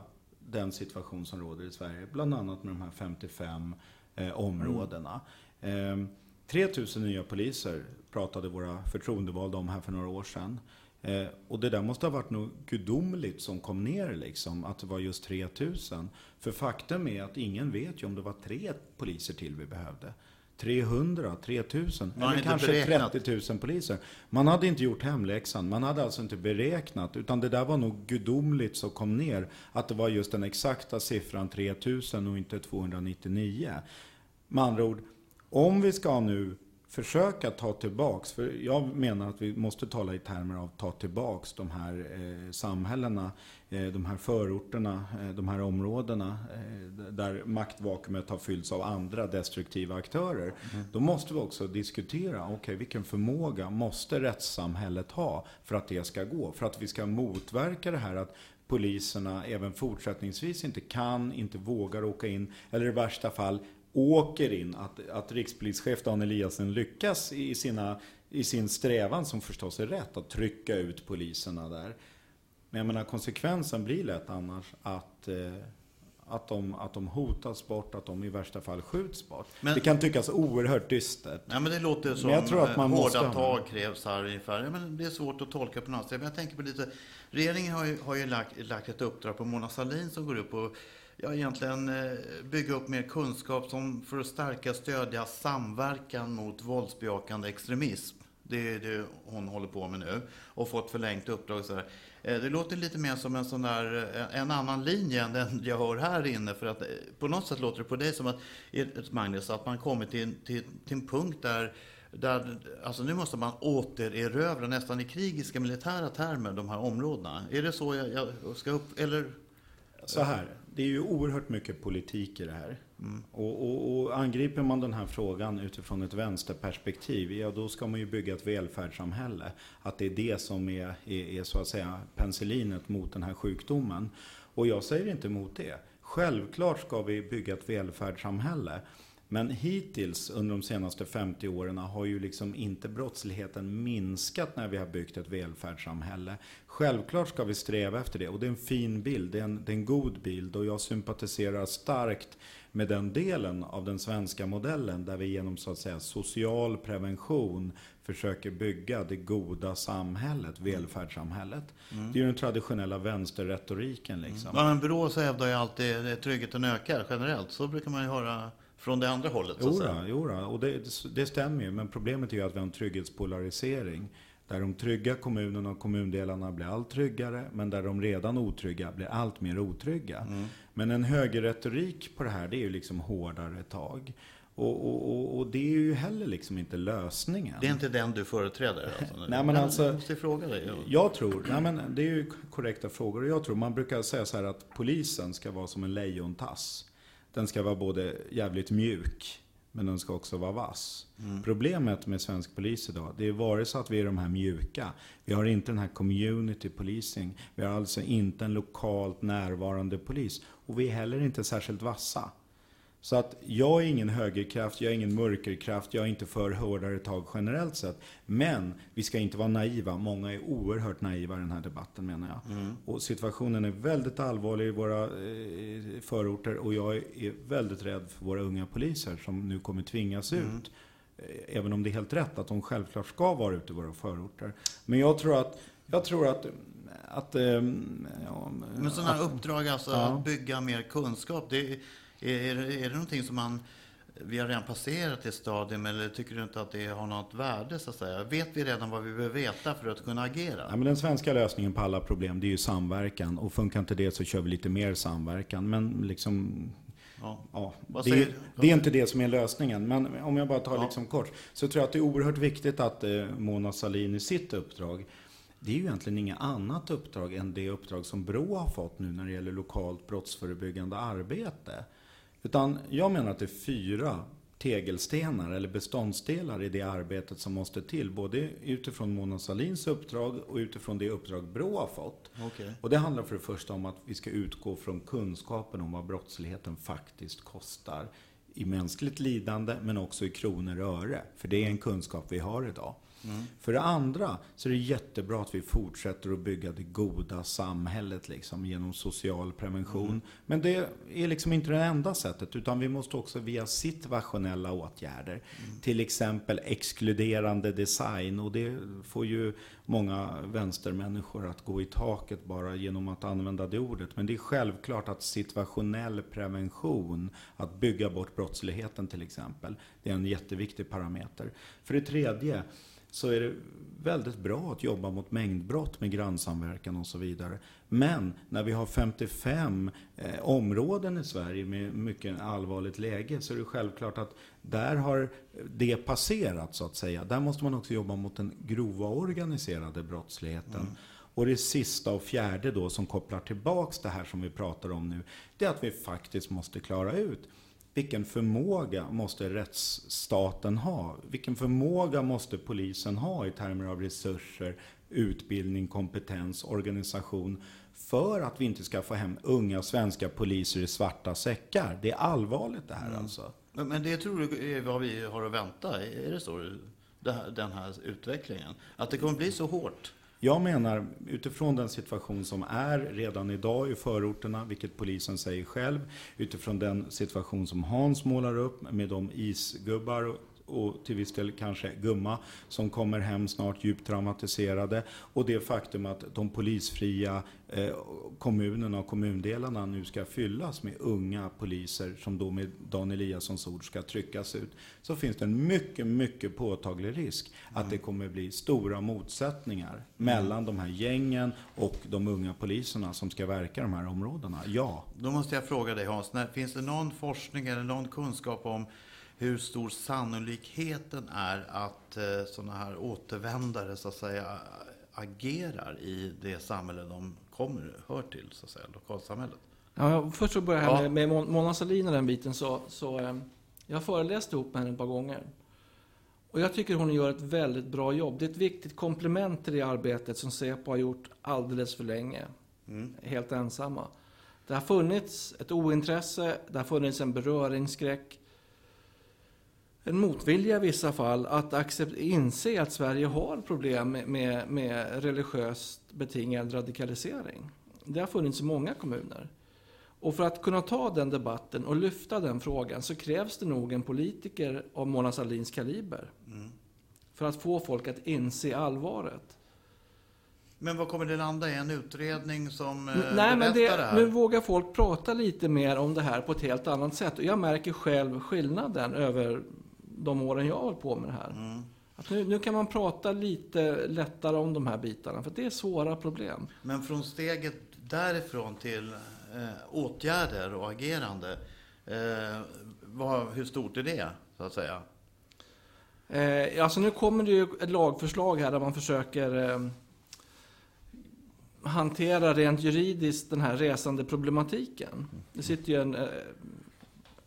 den situation som råder i Sverige. Bland annat med de här 55 eh, områdena. Mm. Eh, 3000 nya poliser pratade våra förtroendevalda om här för några år sedan. Eh, och det där måste ha varit något gudomligt som kom ner liksom, att det var just 3000. För faktum är att ingen vet ju om det var tre poliser till vi behövde. 300, 3000 eller kanske beräknat. 30 000 poliser. Man hade inte gjort hemläxan. Man hade alltså inte beräknat. Utan det där var nog gudomligt som kom ner. Att det var just den exakta siffran 3000 och inte 299. Med andra ord, om vi ska nu försöka ta tillbaks, för jag menar att vi måste tala i termer av ta tillbaks de här eh, samhällena, de här förorterna, eh, de här områdena eh, där maktvakuumet har fyllts av andra destruktiva aktörer. Mm. Då måste vi också diskutera, okej okay, vilken förmåga måste rättssamhället ha för att det ska gå? För att vi ska motverka det här att poliserna även fortsättningsvis inte kan, inte vågar åka in, eller i värsta fall åker in, att, att rikspolischef Dan Eliasson lyckas i, sina, i sin strävan, som förstås är rätt, att trycka ut poliserna där. Men jag menar konsekvensen blir lätt annars att, eh, att, de, att de hotas bort, att de i värsta fall skjuts bort. Men, det kan tyckas oerhört dystert. Ja, men det låter som men jag tror att man hårda måste tag krävs här ungefär. Ja, men det är svårt att tolka på något sätt. Men jag tänker på lite, regeringen har ju, har ju lagt, lagt ett uppdrag på Mona Sahlin som går upp och ja, egentligen eh, bygga upp mer kunskap som för att stärka stödja samverkan mot våldsbejakande extremism. Det är det hon håller på med nu och fått förlängt uppdrag. Så här. Eh, det låter lite mer som en sån där, eh, en annan linje än den jag hör här inne. För att eh, på något sätt låter det på dig som att, Magnus, att man kommit till, till, till en punkt där där, alltså nu måste man återerövra, nästan i krigiska militära termer, de här områdena. Är det så jag, jag ska upp, eller? Så här, det är ju oerhört mycket politik i det här. Mm. Och, och, och, angriper man den här frågan utifrån ett vänsterperspektiv, ja då ska man ju bygga ett välfärdssamhälle. Att det är det som är, är, är så att säga penicillinet mot den här sjukdomen. Och jag säger inte emot det. Självklart ska vi bygga ett välfärdssamhälle. Men hittills under de senaste 50 åren har ju liksom inte brottsligheten minskat när vi har byggt ett välfärdssamhälle. Självklart ska vi sträva efter det och det är en fin bild, det är en, det är en god bild och jag sympatiserar starkt med den delen av den svenska modellen där vi genom så att säga social prevention försöker bygga det goda samhället, mm. välfärdssamhället. Mm. Det är ju den traditionella vänsterretoriken liksom. Mm. Ja, men Brå hävdar ju alltid att tryggheten ökar generellt. Så brukar man ju höra från det andra hållet. Så jodå, jodå, och det, det stämmer ju. Men problemet är ju att vi har en trygghetspolarisering. Där de trygga kommunerna och kommundelarna blir allt tryggare, men där de redan otrygga blir allt mer otrygga. Mm. Men en högerretorik på det här, det är ju liksom hårdare tag. Och, och, och, det är ju heller liksom inte lösningen. Det är inte den du företräder? Alltså, nej, men alltså, jag måste fråga dig. Ja. Jag tror, nej men det är ju korrekta frågor. Och jag tror, man brukar säga så här att polisen ska vara som en lejontass. Den ska vara både jävligt mjuk, men den ska också vara vass. Mm. Problemet med svensk polis idag, det är vare sig att vi är de här mjuka. Vi har inte den här community policing. Vi har alltså inte en lokalt närvarande polis. Och vi är heller inte särskilt vassa. Så att jag är ingen högerkraft, jag är ingen mörkerkraft, jag är inte för hårdare tag generellt sett. Men vi ska inte vara naiva. Många är oerhört naiva i den här debatten menar jag. Mm. Och situationen är väldigt allvarlig i våra eh, förorter och jag är väldigt rädd för våra unga poliser som nu kommer tvingas mm. ut. Eh, även om det är helt rätt att de självklart ska vara ute i våra förorter. Men jag tror att, jag tror att att, eh, ja, Men sådana här uppdrag, alltså ja. att bygga mer kunskap. Det är, är det någonting som man vi har redan passerat det stadium eller tycker du inte att det har något värde så att säga? Vet vi redan vad vi behöver veta för att kunna agera? Ja, men den svenska lösningen på alla problem det är ju samverkan och funkar inte det så kör vi lite mer samverkan. Men liksom Ja. ja. Det, det, är inte det som är lösningen. Men om jag bara tar ja. liksom kort. Så tror jag att det är oerhört viktigt att eh, Mona Sahlin i sitt uppdrag det är ju egentligen inget annat uppdrag än det uppdrag som BRÅ har fått nu när det gäller lokalt brottsförebyggande arbete. Utan jag menar att det är fyra tegelstenar eller beståndsdelar i det arbetet som måste till. Både utifrån Mona Salins uppdrag och utifrån det uppdrag BRÅ har fått. Okay. Och det handlar för det första om att vi ska utgå från kunskapen om vad brottsligheten faktiskt kostar. I mänskligt lidande men också i kronor och öre. För det är en kunskap vi har idag. Mm. För det andra så är det jättebra att vi fortsätter att bygga det goda samhället liksom, genom social prevention. Mm. Men det är liksom inte det enda sättet utan vi måste också via situationella åtgärder. Mm. Till exempel exkluderande design och det får ju många vänstermänniskor att gå i taket bara genom att använda det ordet. Men det är självklart att situationell prevention, att bygga bort brottsligheten till exempel, det är en jätteviktig parameter. För det tredje så är det väldigt bra att jobba mot mängdbrott med grannsamverkan och så vidare. Men när vi har 55 eh, områden i Sverige med mycket allvarligt läge så är det självklart att där har det passerat så att säga. Där måste man också jobba mot den grova organiserade brottsligheten. Mm. Och det sista och fjärde då som kopplar tillbaks det här som vi pratar om nu, det är att vi faktiskt måste klara ut vilken förmåga måste rättsstaten ha? Vilken förmåga måste polisen ha i termer av resurser, utbildning, kompetens, organisation för att vi inte ska få hem unga svenska poliser i svarta säckar? Det är allvarligt det här mm. alltså. Men det tror du är vad vi har att vänta? Är det så? Den här utvecklingen? Att det kommer bli så hårt? Jag menar, utifrån den situation som är redan idag i förorterna, vilket polisen säger själv, utifrån den situation som Hans målar upp med de isgubbar och till viss del kanske gumma som kommer hem snart djupt traumatiserade. Och det faktum att de polisfria eh, kommunerna och kommundelarna nu ska fyllas med unga poliser som då med Dan Eliassons ord ska tryckas ut. Så finns det en mycket, mycket påtaglig risk att det kommer bli stora motsättningar mm. mellan de här gängen och de unga poliserna som ska verka i de här områdena. Ja. Då måste jag fråga dig Hans, finns det någon forskning eller någon kunskap om hur stor sannolikheten är att eh, sådana här återvändare så att säga agerar i det samhälle de kommer, hör till, så att säga, lokalsamhället. Ja, först så börjar jag här ja. med, med Mona Sahlin och den biten. Så, så, eh, jag har föreläst ihop med henne ett par gånger. Och jag tycker hon gör ett väldigt bra jobb. Det är ett viktigt komplement till det arbetet som Säpo har gjort alldeles för länge. Mm. Helt ensamma. Det har funnits ett ointresse, det har funnits en beröringsskräck. En motvilja i vissa fall att accept, inse att Sverige har problem med, med, med religiöst betingad radikalisering. Det har funnits i många kommuner. Och för att kunna ta den debatten och lyfta den frågan så krävs det nog en politiker av Mona Sahlins kaliber. Mm. För att få folk att inse allvaret. Men vad kommer det landa i? En utredning som eh, Nej, men det, det här? Nu vågar folk prata lite mer om det här på ett helt annat sätt. Och jag märker själv skillnaden över de åren jag har hållit på med det här. Mm. Att nu, nu, kan man prata lite lättare om de här bitarna, för det är svåra problem. Men från steget därifrån till eh, åtgärder och agerande, eh, vad, hur stort är det, så att säga? Eh, alltså nu kommer det ju ett lagförslag här där man försöker eh, hantera rent juridiskt den här resandeproblematiken. Det sitter ju en, eh,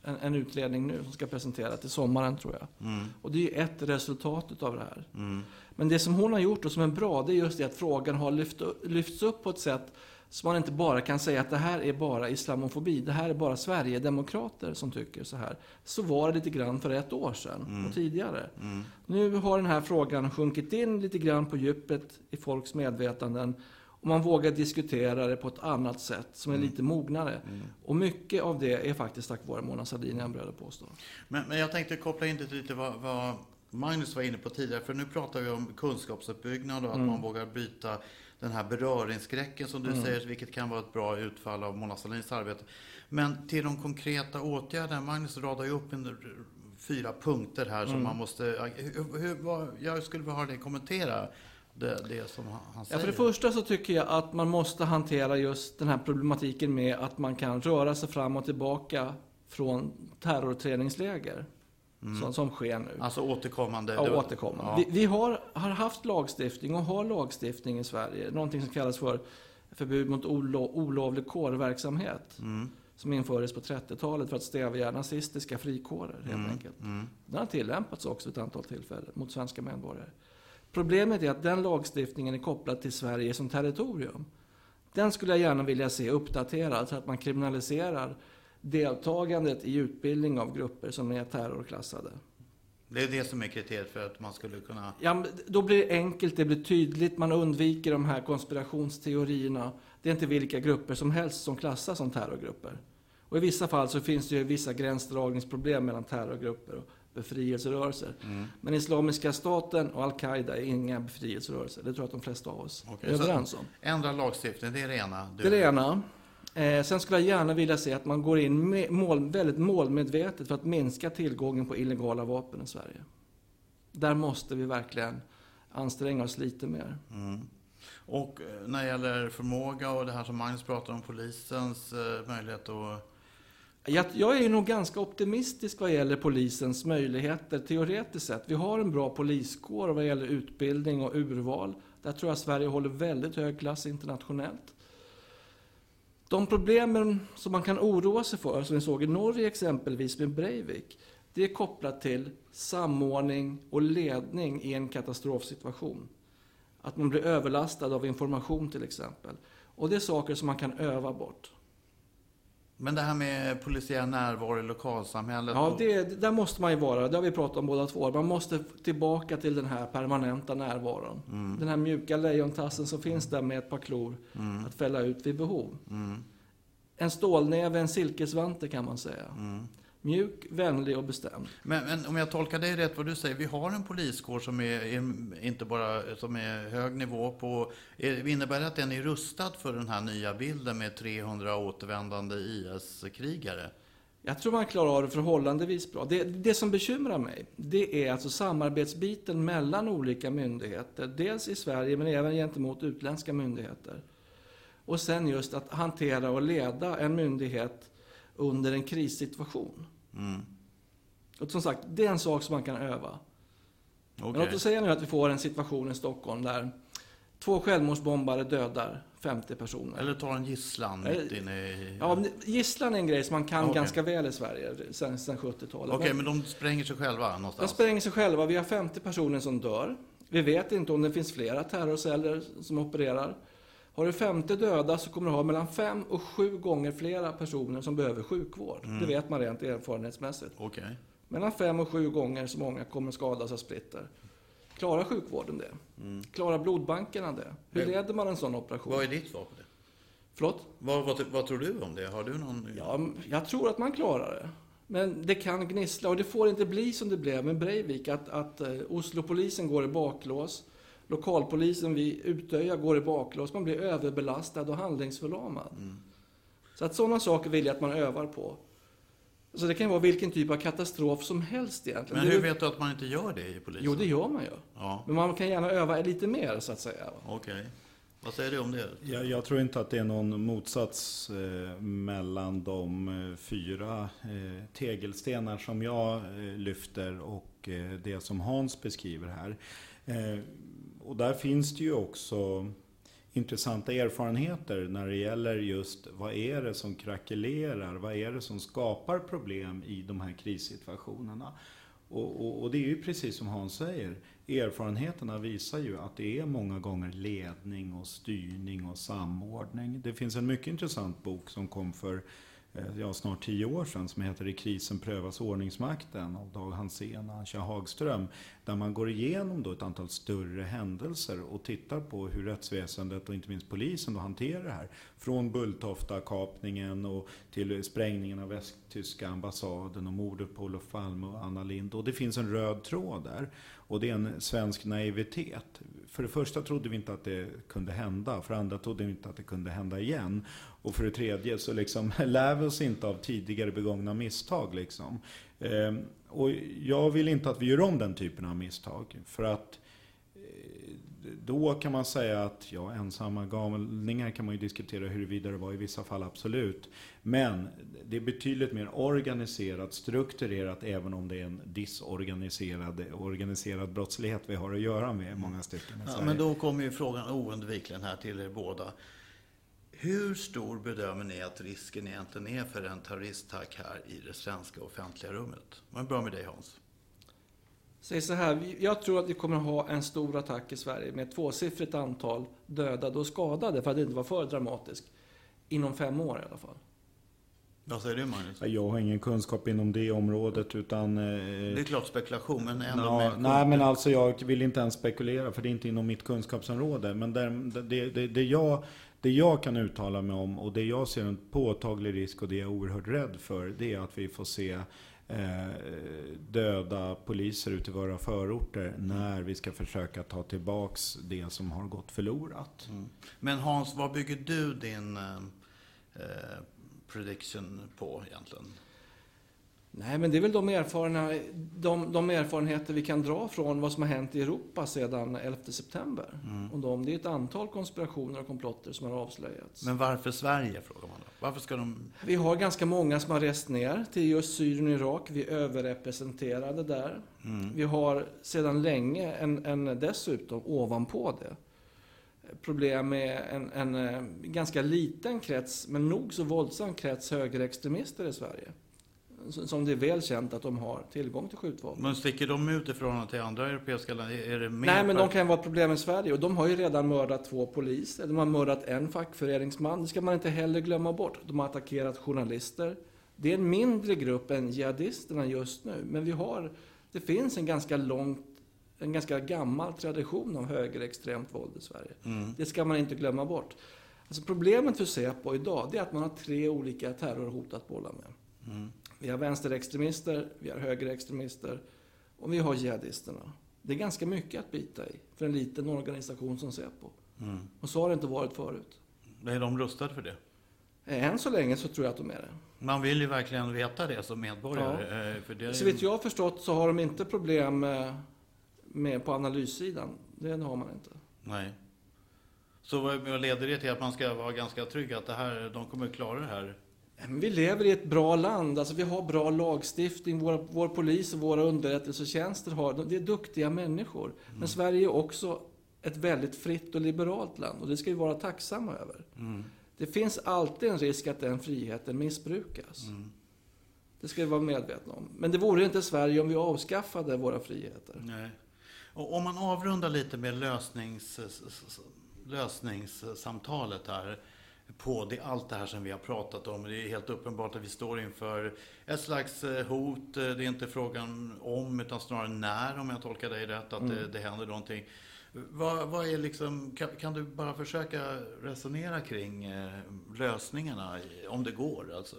en, en, utredning nu som ska presenteras till sommaren tror jag. Mm. Och det är ju ett resultat av det här. Mm. Men det som hon har gjort och som är bra, det är just det att frågan har lyft, lyfts upp på ett sätt så man inte bara kan säga att det här är bara islamofobi, det här är bara Sverigedemokrater som tycker så här. Så var det lite grann för ett år sedan mm. och tidigare. Mm. Nu har den här frågan sjunkit in lite grann på djupet i folks medvetanden. Och man vågar diskutera det på ett annat sätt som är mm. lite mognare. Mm. Och mycket av det är faktiskt tack vare Mona Sahlin, jag att påstå. Men, men jag tänkte koppla in det lite vad, vad Magnus var inne på tidigare. För nu pratar vi om kunskapsuppbyggnad och att mm. man vågar byta den här beröringsskräcken som du mm. säger, vilket kan vara ett bra utfall av Mona Sahlins arbete. Men till de konkreta åtgärderna, Magnus radar ju upp en, fyra punkter här som mm. man måste... Hur, hur, vad, jag skulle vilja höra dig kommentera det, det som han säger. Ja, för det första så tycker jag att man måste hantera just den här problematiken med att man kan röra sig fram och tillbaka från terrorträningsläger. Mm. Som, som sker nu. Alltså återkommande? Ja, återkommande. Ja. Vi, vi, har, har haft lagstiftning och har lagstiftning i Sverige. Någonting som kallas för förbud mot olo, olovlig kårverksamhet. Mm. Som infördes på 30-talet för att stävja nazistiska frikårer helt mm. enkelt. Mm. Den har tillämpats också ett antal tillfällen mot svenska medborgare. Problemet är att den lagstiftningen är kopplad till Sverige som territorium. Den skulle jag gärna vilja se uppdaterad så att man kriminaliserar deltagandet i utbildning av grupper som är terrorklassade. Det är det som är kriteriet för att man skulle kunna... Ja, då blir det enkelt, det blir tydligt, man undviker de här konspirationsteorierna. Det är inte vilka grupper som helst som klassas som terrorgrupper. Och i vissa fall så finns det ju vissa gränsdragningsproblem mellan terrorgrupper och befrielserörelser. Mm. Men Islamiska staten och Al-Qaida är inga befrielserörelser. Det tror jag att de flesta av oss okay, är överens om. Ändra lagstiftning, det är det ena? Du... Det är det ena. Eh, sen skulle jag gärna vilja se att man går in mål, väldigt målmedvetet för att minska tillgången på illegala vapen i Sverige. Där måste vi verkligen anstränga oss lite mer. Mm. Och eh, när det gäller förmåga och det här som Magnus pratar om, polisens eh, möjlighet att jag, jag är nog ganska optimistisk vad gäller polisens möjligheter teoretiskt sett. Vi har en bra poliskår vad gäller utbildning och urval. Där tror jag Sverige håller väldigt hög klass internationellt. De problemen som man kan oroa sig för, som vi såg i Norge exempelvis med Breivik, det är kopplat till samordning och ledning i en katastrofsituation. Att man blir överlastad av information till exempel. Och det är saker som man kan öva bort. Men det här med polisiär närvaro i lokalsamhället? Ja, det, där måste man ju vara. Det har vi pratat om båda två. Man måste tillbaka till den här permanenta närvaron. Mm. Den här mjuka lejontassen som finns där med ett par klor mm. att fälla ut vid behov. Mm. En stålnäve, en silkesvante kan man säga. Mjuk, vänlig och bestämd. Men, men, om jag tolkar dig rätt vad du säger, vi har en poliskår som är, är inte bara som är hög nivå på, är, innebär det att den är rustad för den här nya bilden med 300 återvändande IS-krigare? Jag tror man klarar av det förhållandevis bra. Det, det som bekymrar mig, det är alltså samarbetsbiten mellan olika myndigheter. Dels i Sverige, men även gentemot utländska myndigheter. Och sen just att hantera och leda en myndighet under en krissituation. Mm. Och som sagt, det är en sak som man kan öva. Okay. Men låt oss säga nu att vi får en situation i Stockholm där två självmordsbombare dödar 50 personer. Eller tar en gisslan mitt inne i... Ja, gisslan är en grej som man kan okay. ganska väl i Sverige sen, sen 70-talet. Okej, okay, men de spränger sig själva någonstans? De spränger sig själva. Vi har 50 personer som dör. Vi vet inte om det finns flera terrorceller som opererar. Har du 50 döda så kommer du ha mellan 5 och 7 gånger flera personer som behöver sjukvård. Mm. Det vet man rent erfarenhetsmässigt. Okay. Mellan fem och sju gånger så många kommer skadas av splitter. Klarar sjukvården det? Mm. Klarar blodbankerna det? Hur leder man en sån operation? Vad är ditt svar på det? Förlåt? Vad, vad, vad, tror du om det? Har du någon... Ja, jag tror att man klarar det. Men det kan gnissla och det får inte bli som det blev med Breivik, att, att uh, Oslopolisen går i baklås. Lokalpolisen vid Utöja går i baklås. Man blir överbelastad och handlingsförlamad. Mm. Så att sådana saker vill jag att man övar på. Så det kan vara vilken typ av katastrof som helst egentligen. Men hur vet du att man inte gör det i polisen? Jo, det gör man ju. Ja. Men man kan gärna öva lite mer, så att säga. Okej. Okay. Vad säger du om det? Jag, jag, tror inte att det är någon motsats eh, mellan de eh, fyra eh, tegelstenar som jag eh, lyfter och eh, det som Hans beskriver här. Och där finns det ju också intressanta erfarenheter när det gäller just vad är det som krackelerar, vad är det som skapar problem i de här krissituationerna. Och, och, och, det är ju precis som Hans säger, erfarenheterna visar ju att det är många gånger ledning och styrning och samordning. Det finns en mycket intressant bok som kom för Eh, ja, snart tio år sedan som heter I krisen prövas ordningsmakten av Dag Hansén och Antje Hagström. Där man går igenom då ett antal större händelser och tittar på hur rättsväsendet och inte minst polisen då hanterar det här. Från Bulltofta-kapningen och till sprängningen av västtyska ambassaden och mordet på Olof Palme och Anna Lindh. Och det finns en röd tråd där. Och det är en svensk naivitet. För det första trodde vi inte att det kunde hända. För det andra trodde vi inte att det kunde hända igen. Och för det tredje så liksom lär vi oss inte av tidigare begångna misstag. Liksom. Ehm, och jag vill inte att vi gör om den typen av misstag. För att då kan man säga att ja, ensamma galningar kan man ju diskutera huruvida det var i vissa fall, absolut. Men det är betydligt mer organiserat, strukturerat, även om det är en disorganiserad organiserad brottslighet vi har att göra med många stycken ja, Men då kommer ju frågan oundvikligen här till er båda. Hur stor bedömer ni att risken egentligen är för en terroristattack här i det svenska offentliga rummet? Man börjar med dig Hans. Säg så här, jag tror att vi kommer att ha en stor attack i Sverige med ett tvåsiffrigt antal dödade och skadade, för att inte vara för dramatisk, inom fem år i alla fall. Vad säger du Magnus? Jag har ingen kunskap inom det området utan... Eh, det är klart spekulation men ändå na, med... Nej men alltså jag vill inte ens spekulera för det är inte inom mitt kunskapsområde. Men där, det, det, det, jag, det jag kan uttala mig om och det jag ser en påtaglig risk och det jag är oerhört rädd för. Det är att vi får se döda poliser ute i våra förorter när vi ska försöka ta tillbaks det som har gått förlorat. Mm. Men Hans, vad bygger du din eh, eh prediction på egentligen? Nej, men det är väl de, erfarna, de, de, erfarenheter vi kan dra från vad som har hänt i Europa sedan 11 september. Mm. Och de, det är ett antal konspirationer och komplotter som har avslöjats. Men varför Sverige, frågar man då? Varför ska de... Vi har ganska många som har rest ner till just Syrien och Irak. Vi är överrepresenterade där. Mm. Vi har sedan länge, en, en dessutom ovanpå det, problem med en, en, eh, ganska liten krets, men nog så våldsam krets högerextremister i Sverige som det är väl känt att de har tillgång till skjutvapen. Men sticker de ut i förhållande till andra europeiska länder? Är det Nej, men de kan vara ett problem i Sverige. Och de har ju redan mördat två poliser. De har mördat en fackföreningsman. Det ska man inte heller glömma bort. De har attackerat journalister. Det är en mindre grupp än jihadisterna just nu. Men vi har, det finns en ganska långt en ganska gammal tradition av högerextremt våld i Sverige. Mm. Det ska man inte glömma bort. Alltså problemet för Säpo idag, det är att man har tre olika terrorhot att bolla med. Mm. Vi har vänsterextremister, vi har högerextremister och vi har jihadisterna. Det är ganska mycket att bita i för en liten organisation som Säpo. Mm. Och så har det inte varit förut. Är de rustade för det? Än så länge så tror jag att de är det. Man vill ju verkligen veta det som medborgare. Ja. Eh, för det Så vitt jag har förstått så har de inte problem med, med på analyssidan. Det har man inte. Nej. Så vad leder det till att man ska vara ganska trygg att det här, de kommer klara det här vi lever i ett bra land, alltså vi har bra lagstiftning, våra, vår polis och våra underrättelsetjänster har, det är duktiga människor. Mm. Men Sverige är också ett väldigt fritt och liberalt land och det ska vi vara tacksamma över. Mm. Det finns alltid en risk att den friheten missbrukas. Mm. Det ska vi vara medvetna om. Men det vore inte Sverige om vi avskaffade våra friheter. Nej. Och om man avrundar lite med lösnings, lösningssamtalet här. På det, allt det här som vi har pratat om. Det är helt uppenbart att vi står inför ett slags eh, hot. Det är inte frågan om, utan snarare när, om jag tolkar dig rätt, att mm. det, det händer någonting. Vad, vad är liksom, kan, kan, du bara försöka resonera kring eh, lösningarna, om det går? Alltså,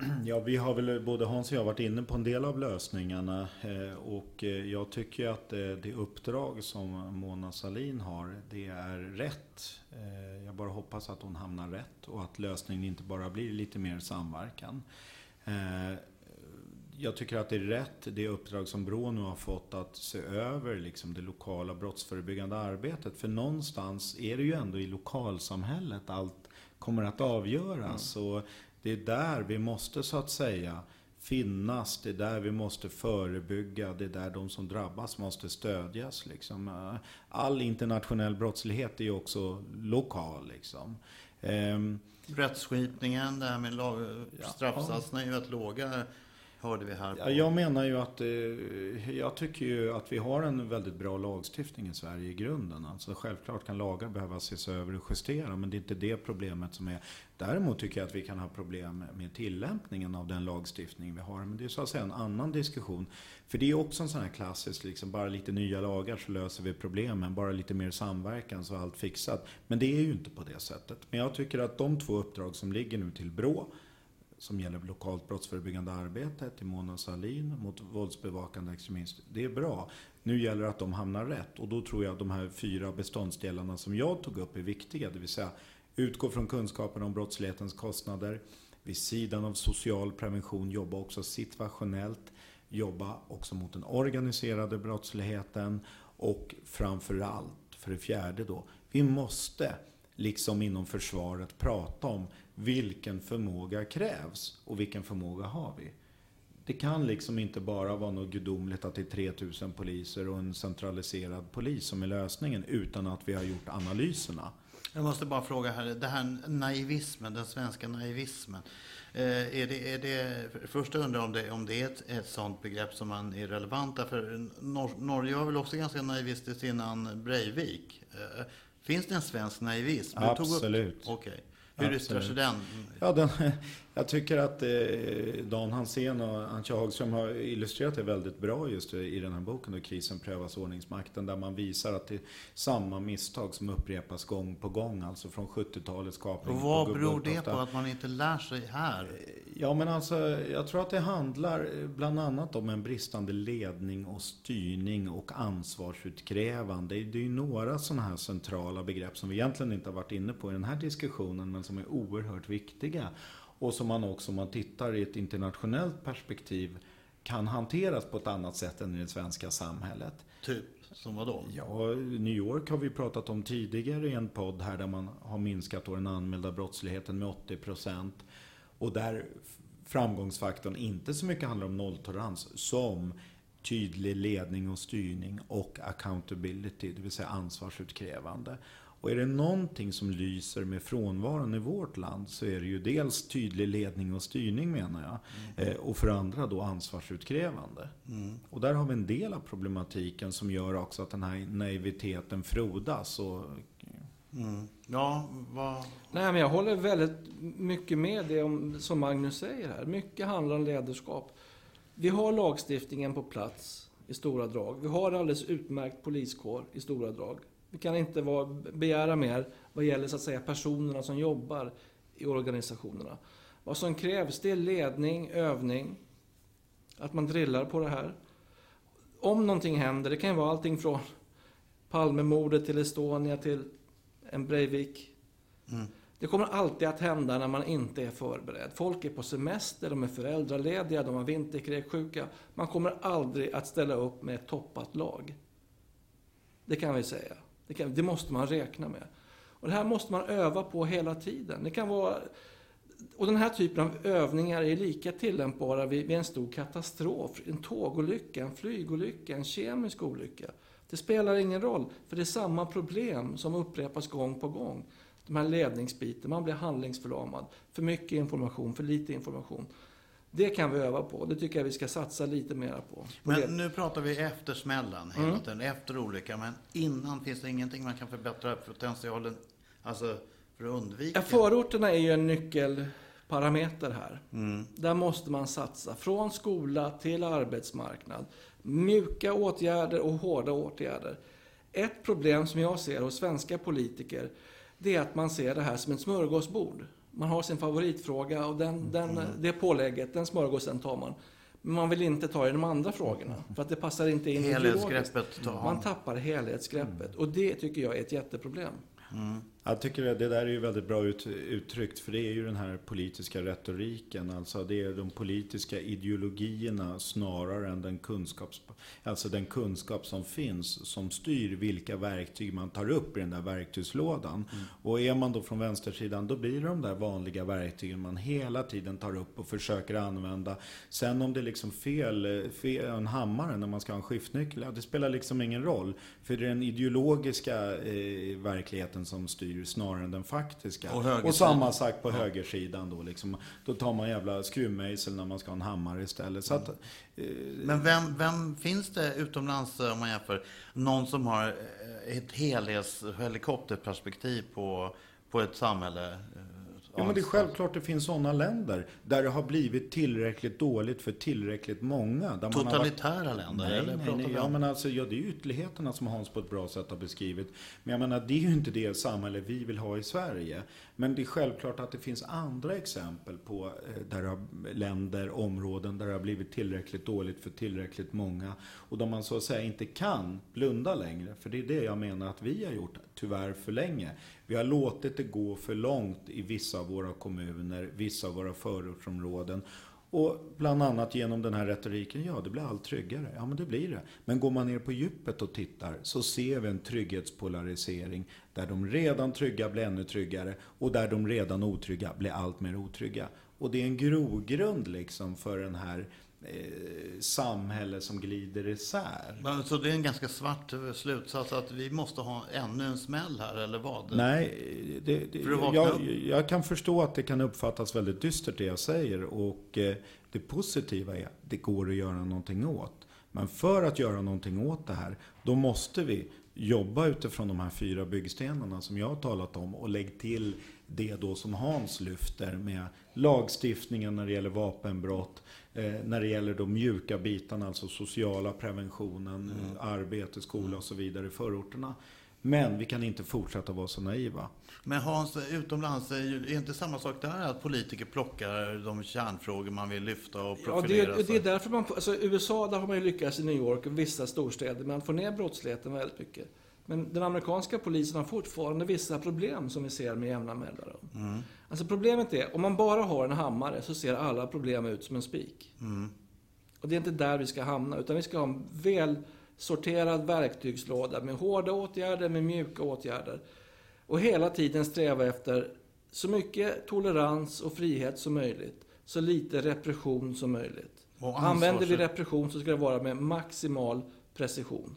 Ja, vi har väl, både Hans och jag varit inne på en del av lösningarna. Eh, och eh, jag tycker att det uppdrag som Mona Salin har, det är rätt. Eh, jag bara hoppas att hon hamnar rätt och att lösningen inte bara blir lite mer samverkan. Jag tycker att det är rätt, det uppdrag som Brå nu har fått att se över liksom det lokala brottsförebyggande arbetet. För någonstans är det ju ändå i lokalsamhället allt kommer att avgöras. Mm. Och det är där vi måste så att säga finnas. Det är där vi måste förebygga. Det är där de som drabbas måste stödjas. Liksom. All internationell brottslighet är ju också lokal. Liksom. Ehm. Rättsskipningen, det här med straffsatserna är ju rätt låga hörde vi här. På. Jag menar ju att, eh, jag tycker ju att vi har en väldigt bra lagstiftning i Sverige i grunden. Alltså självklart kan lagar behöva ses över och justera, men det är inte det problemet som är. Däremot tycker jag att vi kan ha problem med tillämpningen av den lagstiftning vi har. Men det är så att säga en annan diskussion. För det är också en sån här klassisk, liksom, bara lite nya lagar så löser vi problemen. Bara lite mer samverkan så är allt fixat. Men det är ju inte på det sättet. Men jag tycker att de två uppdrag som ligger nu till BRÅ som gäller lokalt brottsförebyggande arbete till Mona Salin mot våldsbevakande extremism. Det är bra. Nu gäller det att de hamnar rätt och då tror jag att de här fyra beståndsdelarna som jag tog upp är viktiga. Det vill säga utgå från kunskapen om brottslighetens kostnader. Vid sidan av social prevention jobba också situationellt. Jobba också mot den organiserade brottsligheten. Och framförallt, för det fjärde då, vi måste liksom inom försvaret prata om vilken förmåga krävs och vilken förmåga har vi? Det kan liksom inte bara vara något gudomligt att det är 3000 poliser och en centraliserad polis som är lösningen utan att vi har gjort analyserna. Jag måste bara fråga här, det här naivismen, den svenska naivismen. Eh, är det, är det, först undrar om det, om det är ett, ett sånt begrepp som man är relevanta för. Nor Norge var väl också ganska naivistiskt innan Breivik. Eh, finns det en svensk naivism? Absolut. Okej. Okay. Hur yttrar sig den? Ja, den, jag tycker att eh, Dan Hansén och Antje Hagström har illustrerat det väldigt bra just i den här boken, då Krisen prövas ordningsmakten, där man visar att det är samma misstag som upprepas gång på gång, alltså från 70-talets kapning. Och vad beror det på att man inte lär sig här? Ja, men alltså, jag tror att det handlar bland annat om en bristande ledning och styrning och ansvarsutkrävande. Det är ju några sådana här centrala begrepp som vi egentligen inte har varit inne på i den här diskussionen, men som är oerhört viktiga. Och som man också, om man tittar i ett internationellt perspektiv, kan hanteras på ett annat sätt än i det svenska samhället. Typ? Som vadå? Ja, New York har vi pratat om tidigare i en podd här där man har minskat den anmälda brottsligheten med 80 procent. Och där framgångsfaktorn inte så mycket handlar om nolltolerans som tydlig ledning och styrning och accountability, det vill säga ansvarsutkrävande. Och är det någonting som lyser med frånvaron i vårt land så är det ju dels tydlig ledning och styrning menar jag. Mm. Eh, och för andra då ansvarsutkrävande. Mm. Och där har vi en del av problematiken som gör också att den här naiviteten frodas. Och, mm. Ja, vad... Nej, men jag håller väldigt mycket med det om, som Magnus säger här. Mycket handlar om ledarskap. Vi har lagstiftningen på plats i stora drag. Vi har alldeles utmärkt poliskår i stora drag. Vi kan inte vara, begära mer vad gäller så att säga personerna som jobbar i organisationerna. Vad som krävs det är ledning, övning, att man drillar på det här. Om någonting händer, det kan vara allting från Palmemordet till Estonia till en Breivik. Mm. Det kommer alltid att hända när man inte är förberedd. Folk är på semester, de är föräldralediga, de har vinterkräksjuka. Man kommer aldrig att ställa upp med ett toppat lag. Det kan vi säga. Det, kan, det måste man räkna med. Och det här måste man öva på hela tiden. Det kan vara... Och den här typen av övningar är lika tillämpbara vid, vid en stor katastrof. En tågolycka, en flygolycka, en kemisk olycka. Det spelar ingen roll, för det är samma problem som upprepas gång på gång. De här ledningsbiten, man blir handlingsförlamad. För mycket information, för lite information. Det kan vi öva på. Det tycker jag vi ska satsa lite mera på. Men det. nu pratar vi efter smällen hela mm. tiden, efter olyckan. Men innan finns det ingenting man kan förbättra potentialen, alltså för att undvika? Ja, förorterna är ju en nyckelparameter här. Mm. Där måste man satsa. Från skola till arbetsmarknad. Mjuka åtgärder och hårda åtgärder. Ett problem som jag ser hos svenska politiker, det är att man ser det här som ett smörgåsbord. Man har sin favoritfråga och den, den, mm. det pålägget, den smörgåsen tar man. Men man vill inte ta i de andra frågorna. För att det passar inte in Helhetsgreppet. Man tappar helhetsgreppet. Och det tycker jag är ett jätteproblem. Mm. Jag tycker det där är ju väldigt bra ut, uttryckt för det är ju den här politiska retoriken. Alltså det är de politiska ideologierna snarare än den, kunskaps, alltså den kunskap som finns som styr vilka verktyg man tar upp i den där verktygslådan. Mm. Och är man då från vänstersidan då blir det de där vanliga verktygen man hela tiden tar upp och försöker använda. Sen om det är liksom fel, fel en hammare när man ska ha en skiftnyckel, ja, det spelar liksom ingen roll. För det är den ideologiska eh, verkligheten som styr styr snarare än den faktiska. Och, och samma sak på ja. högersidan då liksom. Då tar man jävla skruvmejsel när man ska ha en hammare istället. Så att, eh, Men vem, vem finns det utomlands om man jämför? Någon som har eh, ett helhets helikopterperspektiv på, på ett samhälle? Ja, men det är självklart det finns sådana länder där det har blivit tillräckligt dåligt för tillräckligt många. Där Totalitära varit... länder? Nej, eller nej, nej. Ja, men alltså, ja, det är ytterligheterna som Hans på ett bra sätt har beskrivit. Men jag menar, det är ju inte det samhälle vi vill ha i Sverige. Men det är självklart att det finns andra exempel på eh, där har, länder, områden där det har blivit tillräckligt dåligt för tillräckligt många. Och där man så att säga inte kan blunda längre. För det är det jag menar att vi har gjort, tyvärr för länge. Vi har låtit det gå för långt i vissa av våra kommuner, vissa av våra förortsområden. Och bland annat genom den här retoriken, ja det blir allt tryggare. Ja men det blir det. Men går man ner på djupet och tittar så ser vi en trygghetspolarisering där de redan trygga blir ännu tryggare och där de redan otrygga blir allt mer otrygga. Och det är en grogrund liksom för den här eh, samhälle som glider isär. Så det är en ganska svart slutsats att vi måste ha ännu en smäll här, eller vad? Nej, det, det, jag, jag, kan förstå att det kan uppfattas väldigt dystert det jag säger. Och eh, det positiva är att det går att göra någonting åt. Men för att göra någonting åt det här, då måste vi jobba utifrån de här fyra byggstenarna som jag har talat om och lägg till det då som Hans lyfter med lagstiftningen när det gäller vapenbrott, eh, när det gäller de mjuka bitarna, alltså sociala preventionen, mm. arbete, skola och så vidare i förorterna. Men vi kan inte fortsätta vara så naiva. Men Hans, utomlands, är inte samma sak där att politiker plockar de kärnfrågor man vill lyfta och profilera ja, det, det är därför man, alltså USA, där har man ju lyckats i New York och vissa storstäder, man får ner brottsligheten väldigt mycket. Men den amerikanska polisen har fortfarande vissa problem som vi ser med jämna mellanrum. Mm. Alltså problemet är, om man bara har en hammare så ser alla problem ut som en spik. Mm. Och det är inte där vi ska hamna, utan vi ska ha en väl sorterad verktygslåda med hårda åtgärder, med mjuka åtgärder. Och hela tiden sträva efter så mycket tolerans och frihet som möjligt. Så lite repression som möjligt. Använder vi repression så ska det vara med maximal precision.